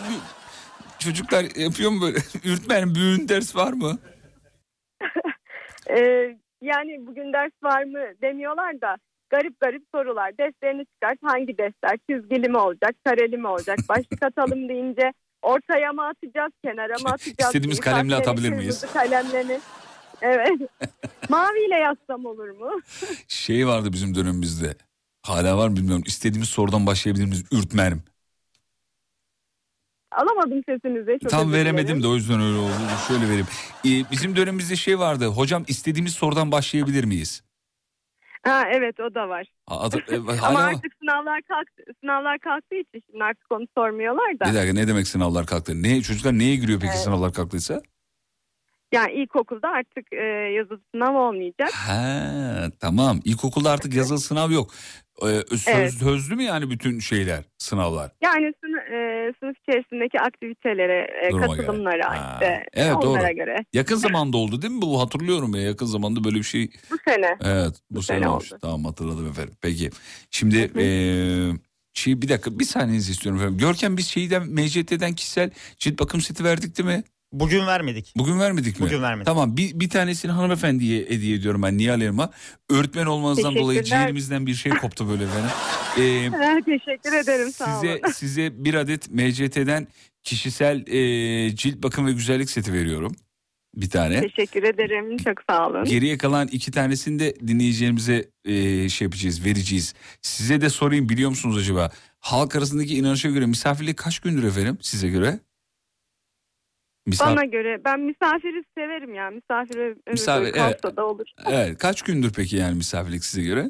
Çocuklar yapıyor mu böyle? Öğretmenim büyün ders var mı? Ee, yani bugün ders var mı demiyorlar da garip garip sorular. Derslerini çıkart. Hangi dersler? Çizgili mi olacak? Kareli mi olacak? Başlık atalım deyince ortaya mı atacağız? Kenara mı atacağız? İstediğimiz kalemle İfadelerini, atabilir miyiz? kalemlerini. Evet. Maviyle yazsam olur mu? Şey vardı bizim dönemimizde. Hala var mı bilmiyorum. İstediğimiz sorudan başlayabilir miyiz? Ürtmerim. Alamadım sesinizi. Çok Tam veremedim de o yüzden öyle oldu. Şöyle vereyim. Ee, bizim dönemimizde şey vardı. Hocam istediğimiz sorudan başlayabilir miyiz? Ha, evet o da var. Adı, e, Ama hala artık sınavlar kalktı, sınavlar kalktığı için şimdi artık onu sormuyorlar da. Bir dakika ne demek sınavlar kalktı? Ne, çocuklar neye giriyor peki Evet. sınavlar kalktıysa? Yani ilkokulda artık e, yazılı sınav olmayacak. Ha tamam. İlkokulda artık yazılı sınav yok. Ee, söz, Evet. Sözlü mü yani bütün şeyler, sınavlar? Yani sınıf, e, sınıf içerisindeki aktivitelere, e, Duruma göre. katılımlara Ha, işte evet, onlara doğru. göre. Yakın zamanda oldu değil mi bu? Hatırlıyorum ya yakın zamanda böyle bir şey. Bu sene. Evet bu, sene, sene olmuş. Tamam hatırladım efendim. Peki şimdi eee, şey, bir dakika bir saniyenizi istiyorum efendim. Görkem biz şeyden MCT'den kişisel cilt bakım seti verdik değil mi? Bugün vermedik. Bugün vermedik mi? Bugün vermedik. Tamam bir, bir tanesini hanımefendiye hediye ediyorum ben Nihal Hanım'a. Öğretmen olmanızdan dolayı ciğerimizden bir şey koptu böyle efendim. Eee, Ha, Teşekkür ederim sağ size, olun. size bir adet MCT'den kişisel eee, cilt bakım ve güzellik seti veriyorum. Bir tane. Teşekkür ederim. Çok sağ olun. Geriye kalan iki tanesini de dinleyicilerimize e, şey yapacağız, vereceğiz. Size de sorayım biliyor musunuz acaba? Halk arasındaki inanışa göre misafirlik kaç gündür efendim size göre? Misaf- Bana göre ben misafiri severim ya. Misafir ömür Misafir, evet. da olur. Evet, kaç gündür peki yani misafirlik size göre?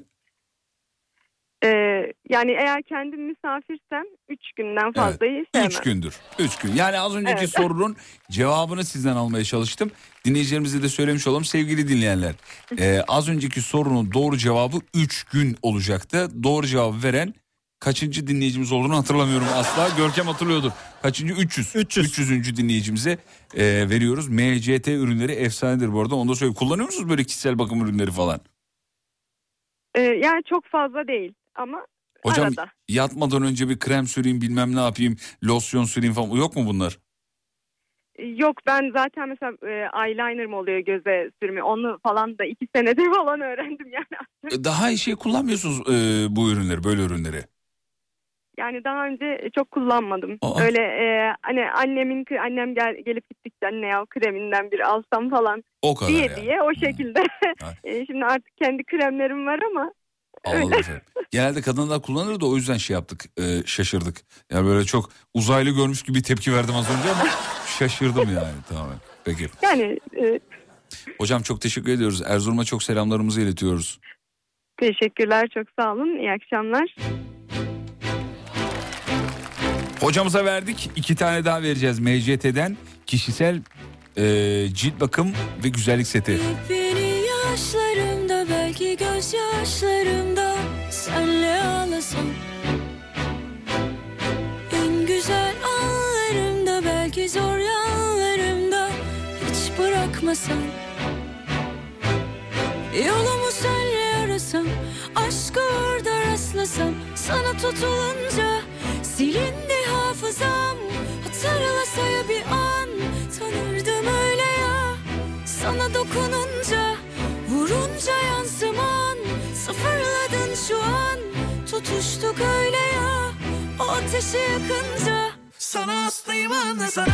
Ee, yani eğer kendim misafirsem 3 günden fazlayı sevmem. Üç gündür. Üç gün. Yani az önceki Evet. sorunun cevabını sizden almaya çalıştım. Dinleyicilerimize de söylemiş olalım sevgili dinleyenler. e, az önceki sorunun doğru cevabı 3 gün olacaktı. Doğru cevabı veren kaçıncı dinleyicimiz olduğunu hatırlamıyorum asla. Görkem hatırlıyordur. Kaçıncı? 300. 300. 300. dinleyicimize e, veriyoruz. MCT ürünleri efsanedir bu arada. Onu da söyleyeyim. Kullanıyor musunuz böyle kişisel bakım ürünleri falan? Ee, yani çok fazla değil ama Hocam arada. yatmadan önce bir krem süreyim bilmem ne yapayım. Losyon süreyim falan. Yok mu bunlar? Yok ben zaten mesela e, eyeliner mı oluyor göze sürme onu falan da iki senedir falan öğrendim yani. E, Daha şey kullanmıyorsunuz e, bu ürünleri, böyle ürünleri. Yani daha önce çok kullanmadım. Aa. Öyle e, hani annemin annem gel, gelip gittikçe anne ya kreminden bir alsam falan O kadar diye yani. diye o şekilde. E, şimdi artık kendi kremlerim var ama. Genelde kadınlar kullanır da o yüzden şey yaptık, e, şaşırdık. Yani böyle çok uzaylı görmüş gibi tepki verdim az önce ama şaşırdım yani tamamen. Peki. yani e, Hocam çok teşekkür ediyoruz. Erzurum'a çok selamlarımızı iletiyoruz. teşekkürler çok sağ olun. İyi akşamlar. Hocamıza verdik. iki tane daha vereceğiz MCT'den. Kişisel e, cilt bakım ve güzellik seti. Beni yaşlarımda belki gözyaşlarımda senle ağlasam En güzel anlarımda belki zor yanlarımda hiç bırakmasam Yolumu senle arasam aşka orada rastlasam sana tutulunca Silindi hafızam Hatırlasaya bir an. Tanırdım öyle ya Sana dokununca Vurunca yansıman. Sıfırladın şu an Tutuştuk öyle ya. O ateşi yakınca Sana hastayım anla sana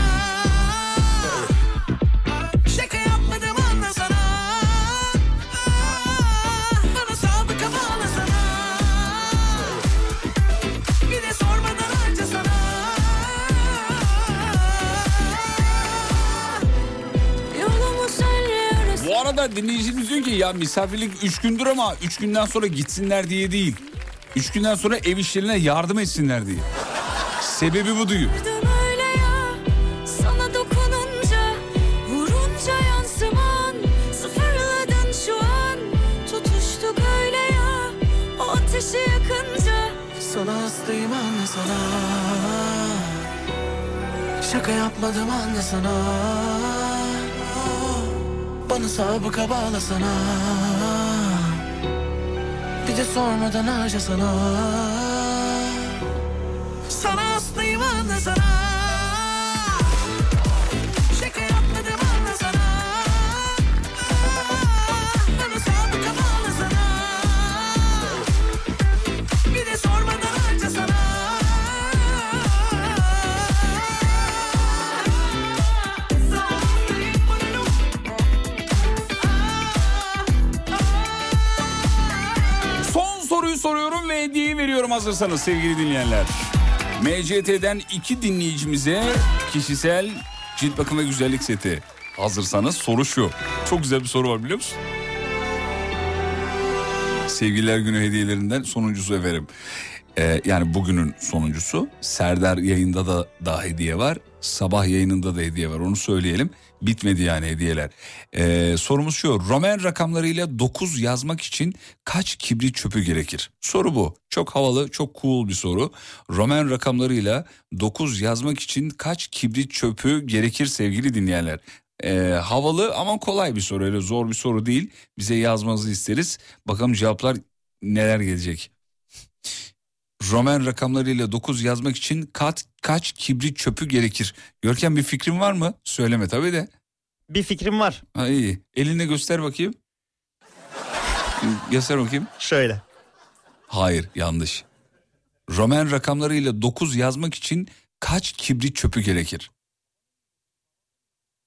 arada dinleyicimiz diyor ki ya misafirlik 3 gündür ama 3 günden sonra gitsinler diye değil. 3 günden sonra ev işlerine yardım etsinler diye. Sebebi bu diyor. öyle ya. Sana dokununca Vurunca yansıman. Sıfırladın şu an. Tutuştuk öyle ya. O ateşi yakınca. Sana hastayım anla sana. Şaka yapmadım anla sana Bana sabıka bağla sana Bir de sormadan harca Sana veriyorum hazırsanız sevgili dinleyenler. MCT'den iki dinleyicimize kişisel cilt bakım ve güzellik seti. Hazırsanız soru şu. Çok güzel bir soru var biliyor musun? Sevgililer günü hediyelerinden sonuncusu efendim. Ee, yani bugünün sonuncusu. Serdar yayında da daha hediye var. Sabah yayınında da hediye var onu söyleyelim. Bitmedi yani hediyeler. Ee, sorumuz şu. Roman rakamlarıyla 9 yazmak için kaç kibrit çöpü gerekir? Soru bu. Çok havalı, çok cool bir soru. Roman rakamlarıyla 9 yazmak için kaç kibrit çöpü gerekir sevgili dinleyenler? Ee, havalı ama kolay bir soru. Öyle zor bir soru değil. Bize yazmanızı isteriz. Bakalım cevaplar neler gelecek. Roman rakamlarıyla 9 yazmak için kat, kaç kibrit çöpü gerekir? Görkem bir fikrin var mı? Söyleme tabii de. Bir fikrim var. Ha iyi. Eline göster bakayım. göster bakayım. Şöyle. Hayır yanlış. Roman rakamlarıyla 9 yazmak için kaç kibrit çöpü gerekir?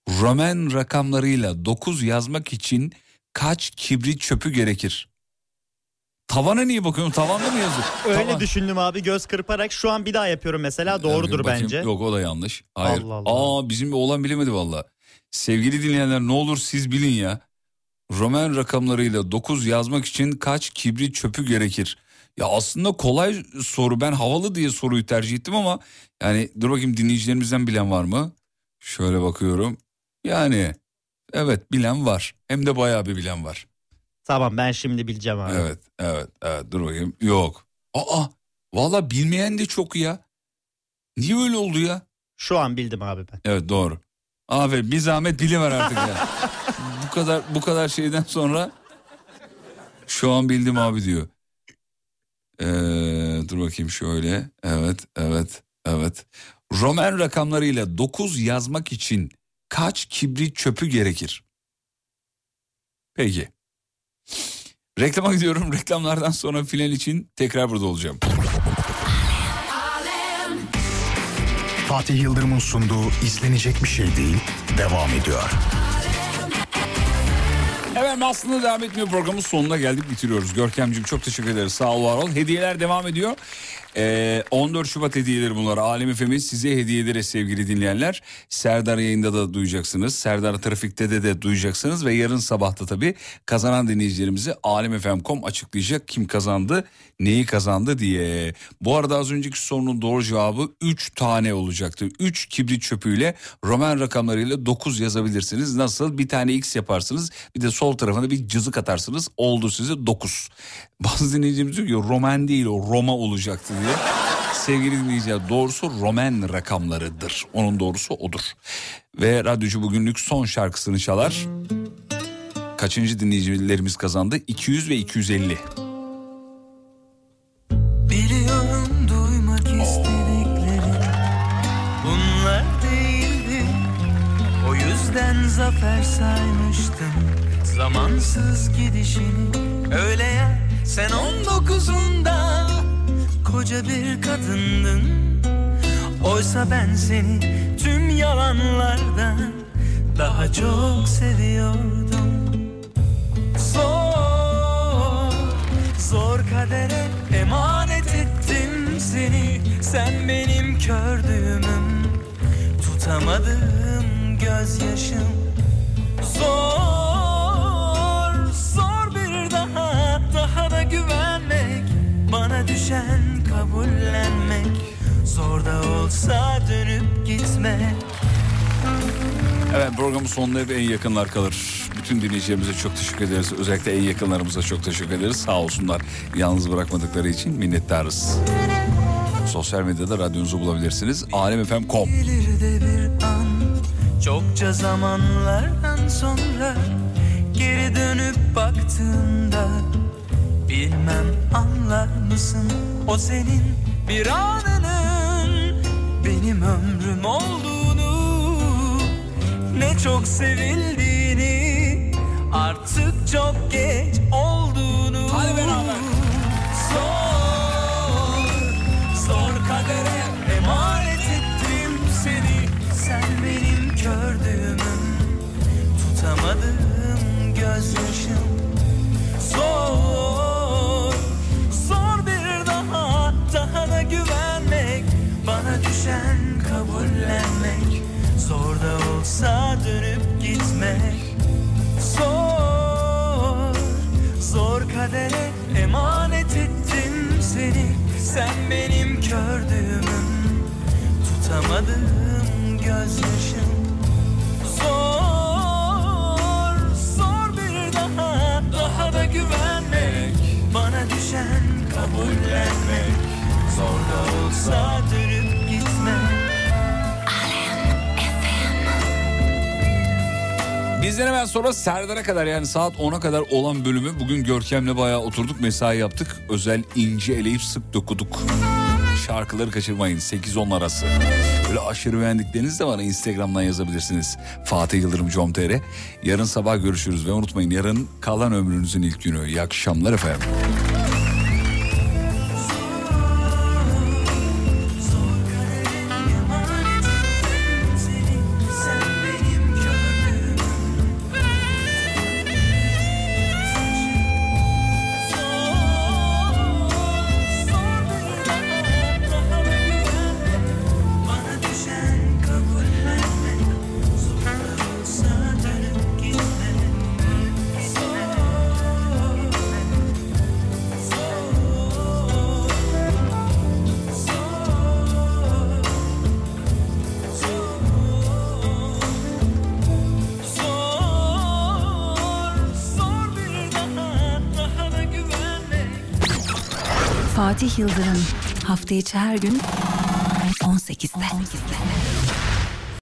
Roman rakamlarıyla 9 yazmak için kaç kibrit çöpü gerekir? Tavana niye bakıyorsun? Tavanda mı yazıyor? Öyle Tavan- düşündüm abi göz kırparak. Şu an bir daha yapıyorum mesela. Doğrudur Bakayım. bence. Yok o da yanlış. Hayır. Allah Allah. Aa bizim bir oğlan bilemedi valla. Sevgili dinleyenler ne olur siz bilin ya. Roman rakamlarıyla 9 yazmak için kaç kibrit çöpü gerekir? Ya aslında kolay soru. Ben havalı diye soruyu tercih ettim ama yani dur bakayım dinleyicilerimizden bilen var mı? Şöyle bakıyorum. Yani evet bilen var. Hem de bayağı bir bilen var. Tamam ben şimdi bileceğim abi. Evet, evet, evet. Dur bakayım. Yok. Aa, valla bilmeyen de çok ya. Niye öyle oldu ya? Şu an bildim abi ben. Evet doğru. Aferin bir zahmet biliver artık ya. bu kadar bu kadar şeyden sonra şu an bildim abi diyor. Ee, dur bakayım şöyle. Evet, evet, evet. Roman rakamlarıyla 9 yazmak için kaç kibrit çöpü gerekir? Peki. Reklama gidiyorum. Reklamlardan sonra final için tekrar burada olacağım. Fatih Yıldırım'ın sunduğu izlenecek bir şey değil devam ediyor. Evet aslında devam etmiyor programın sonuna geldik bitiriyoruz. Görkemciğim çok teşekkür ederiz sağ ol var ol. Hediyeler devam ediyor. Ee, 14 Şubat hediyeleri bunlar. Alem Efem'in size hediye ederiz sevgili dinleyenler. Serdar yayında da duyacaksınız. Serdar Trafik'te de de duyacaksınız. Ve yarın sabahta tabii kazanan dinleyicilerimizi alemfm.com açıklayacak. Kim kazandı, neyi kazandı diye. Bu arada az önceki sorunun doğru cevabı 3 tane olacaktı. 3 kibrit çöpüyle roman rakamlarıyla 9 yazabilirsiniz. Nasıl? Bir tane X yaparsınız. Bir de sol tarafına bir cızık atarsınız. Oldu size 9. Bazı dinleyicimiz diyor ki roman değil o Roma olacaktı diye. Sevgili dinleyiciler doğrusu Roman rakamlarıdır. Onun doğrusu odur. Ve radyocu bugünlük son şarkısını çalar. Kaçıncı dinleyicilerimiz kazandı? 200 ve 250. Zafer saymıştım zamansız gidişini. Öyle ya sen on dokuzunda koca bir kadındın. Oysa ben seni tüm yalanlardan Daha çok seviyordum. Zor, zor kadere emanet ettim seni. Sen benim kördüğümüm Tutamadığım gözyaşım. Zor, düşen kabullenmek Zor da olsa dönüp gitmek Evet programın sonunda hep en yakınlar kalır. Bütün dinleyicilerimize çok teşekkür ederiz. Özellikle en yakınlarımıza çok teşekkür ederiz. Sağ olsunlar yalnız bırakmadıkları için minnettarız. Sosyal medyada radyonuzu bulabilirsiniz. alemfm.com Çokça zamanlardan sonra Geri dönüp baktığında Bilmem anlar mısın O senin bir anının? Benim ömrüm olduğunu Ne çok sevildiğini Artık çok geç olduğunu. Hadi beraber. Zor Zor kadere emanet ettim seni. Sen benim kördüğümüm Tutamadığım gözyaşım. Zor düşen kabullenmek Zor da olsa dönüp gitmek. Zor Zor kadere emanet ettim seni. Sen benim kördüğümüm Tutamadığım gözyaşım. Zor Zor bir daha Daha da güvenmek. Bana düşen kabullenmek Zor da olsa dönüp Bizden hemen sonra Serdar'a kadar yani saat 10'a kadar olan bölümü bugün Görkem'le bayağı oturduk mesai yaptık. Özel ince eleyip sık dokuduk. Şarkıları kaçırmayın 8-10 arası. Böyle aşırı beğendikleriniz de bana Instagram'dan yazabilirsiniz. Fatih Yıldırım com.tr Yarın sabah görüşürüz ve unutmayın yarın kalan ömrünüzün ilk günü. İyi akşamlar efendim. Hafta içi her gün 18'de.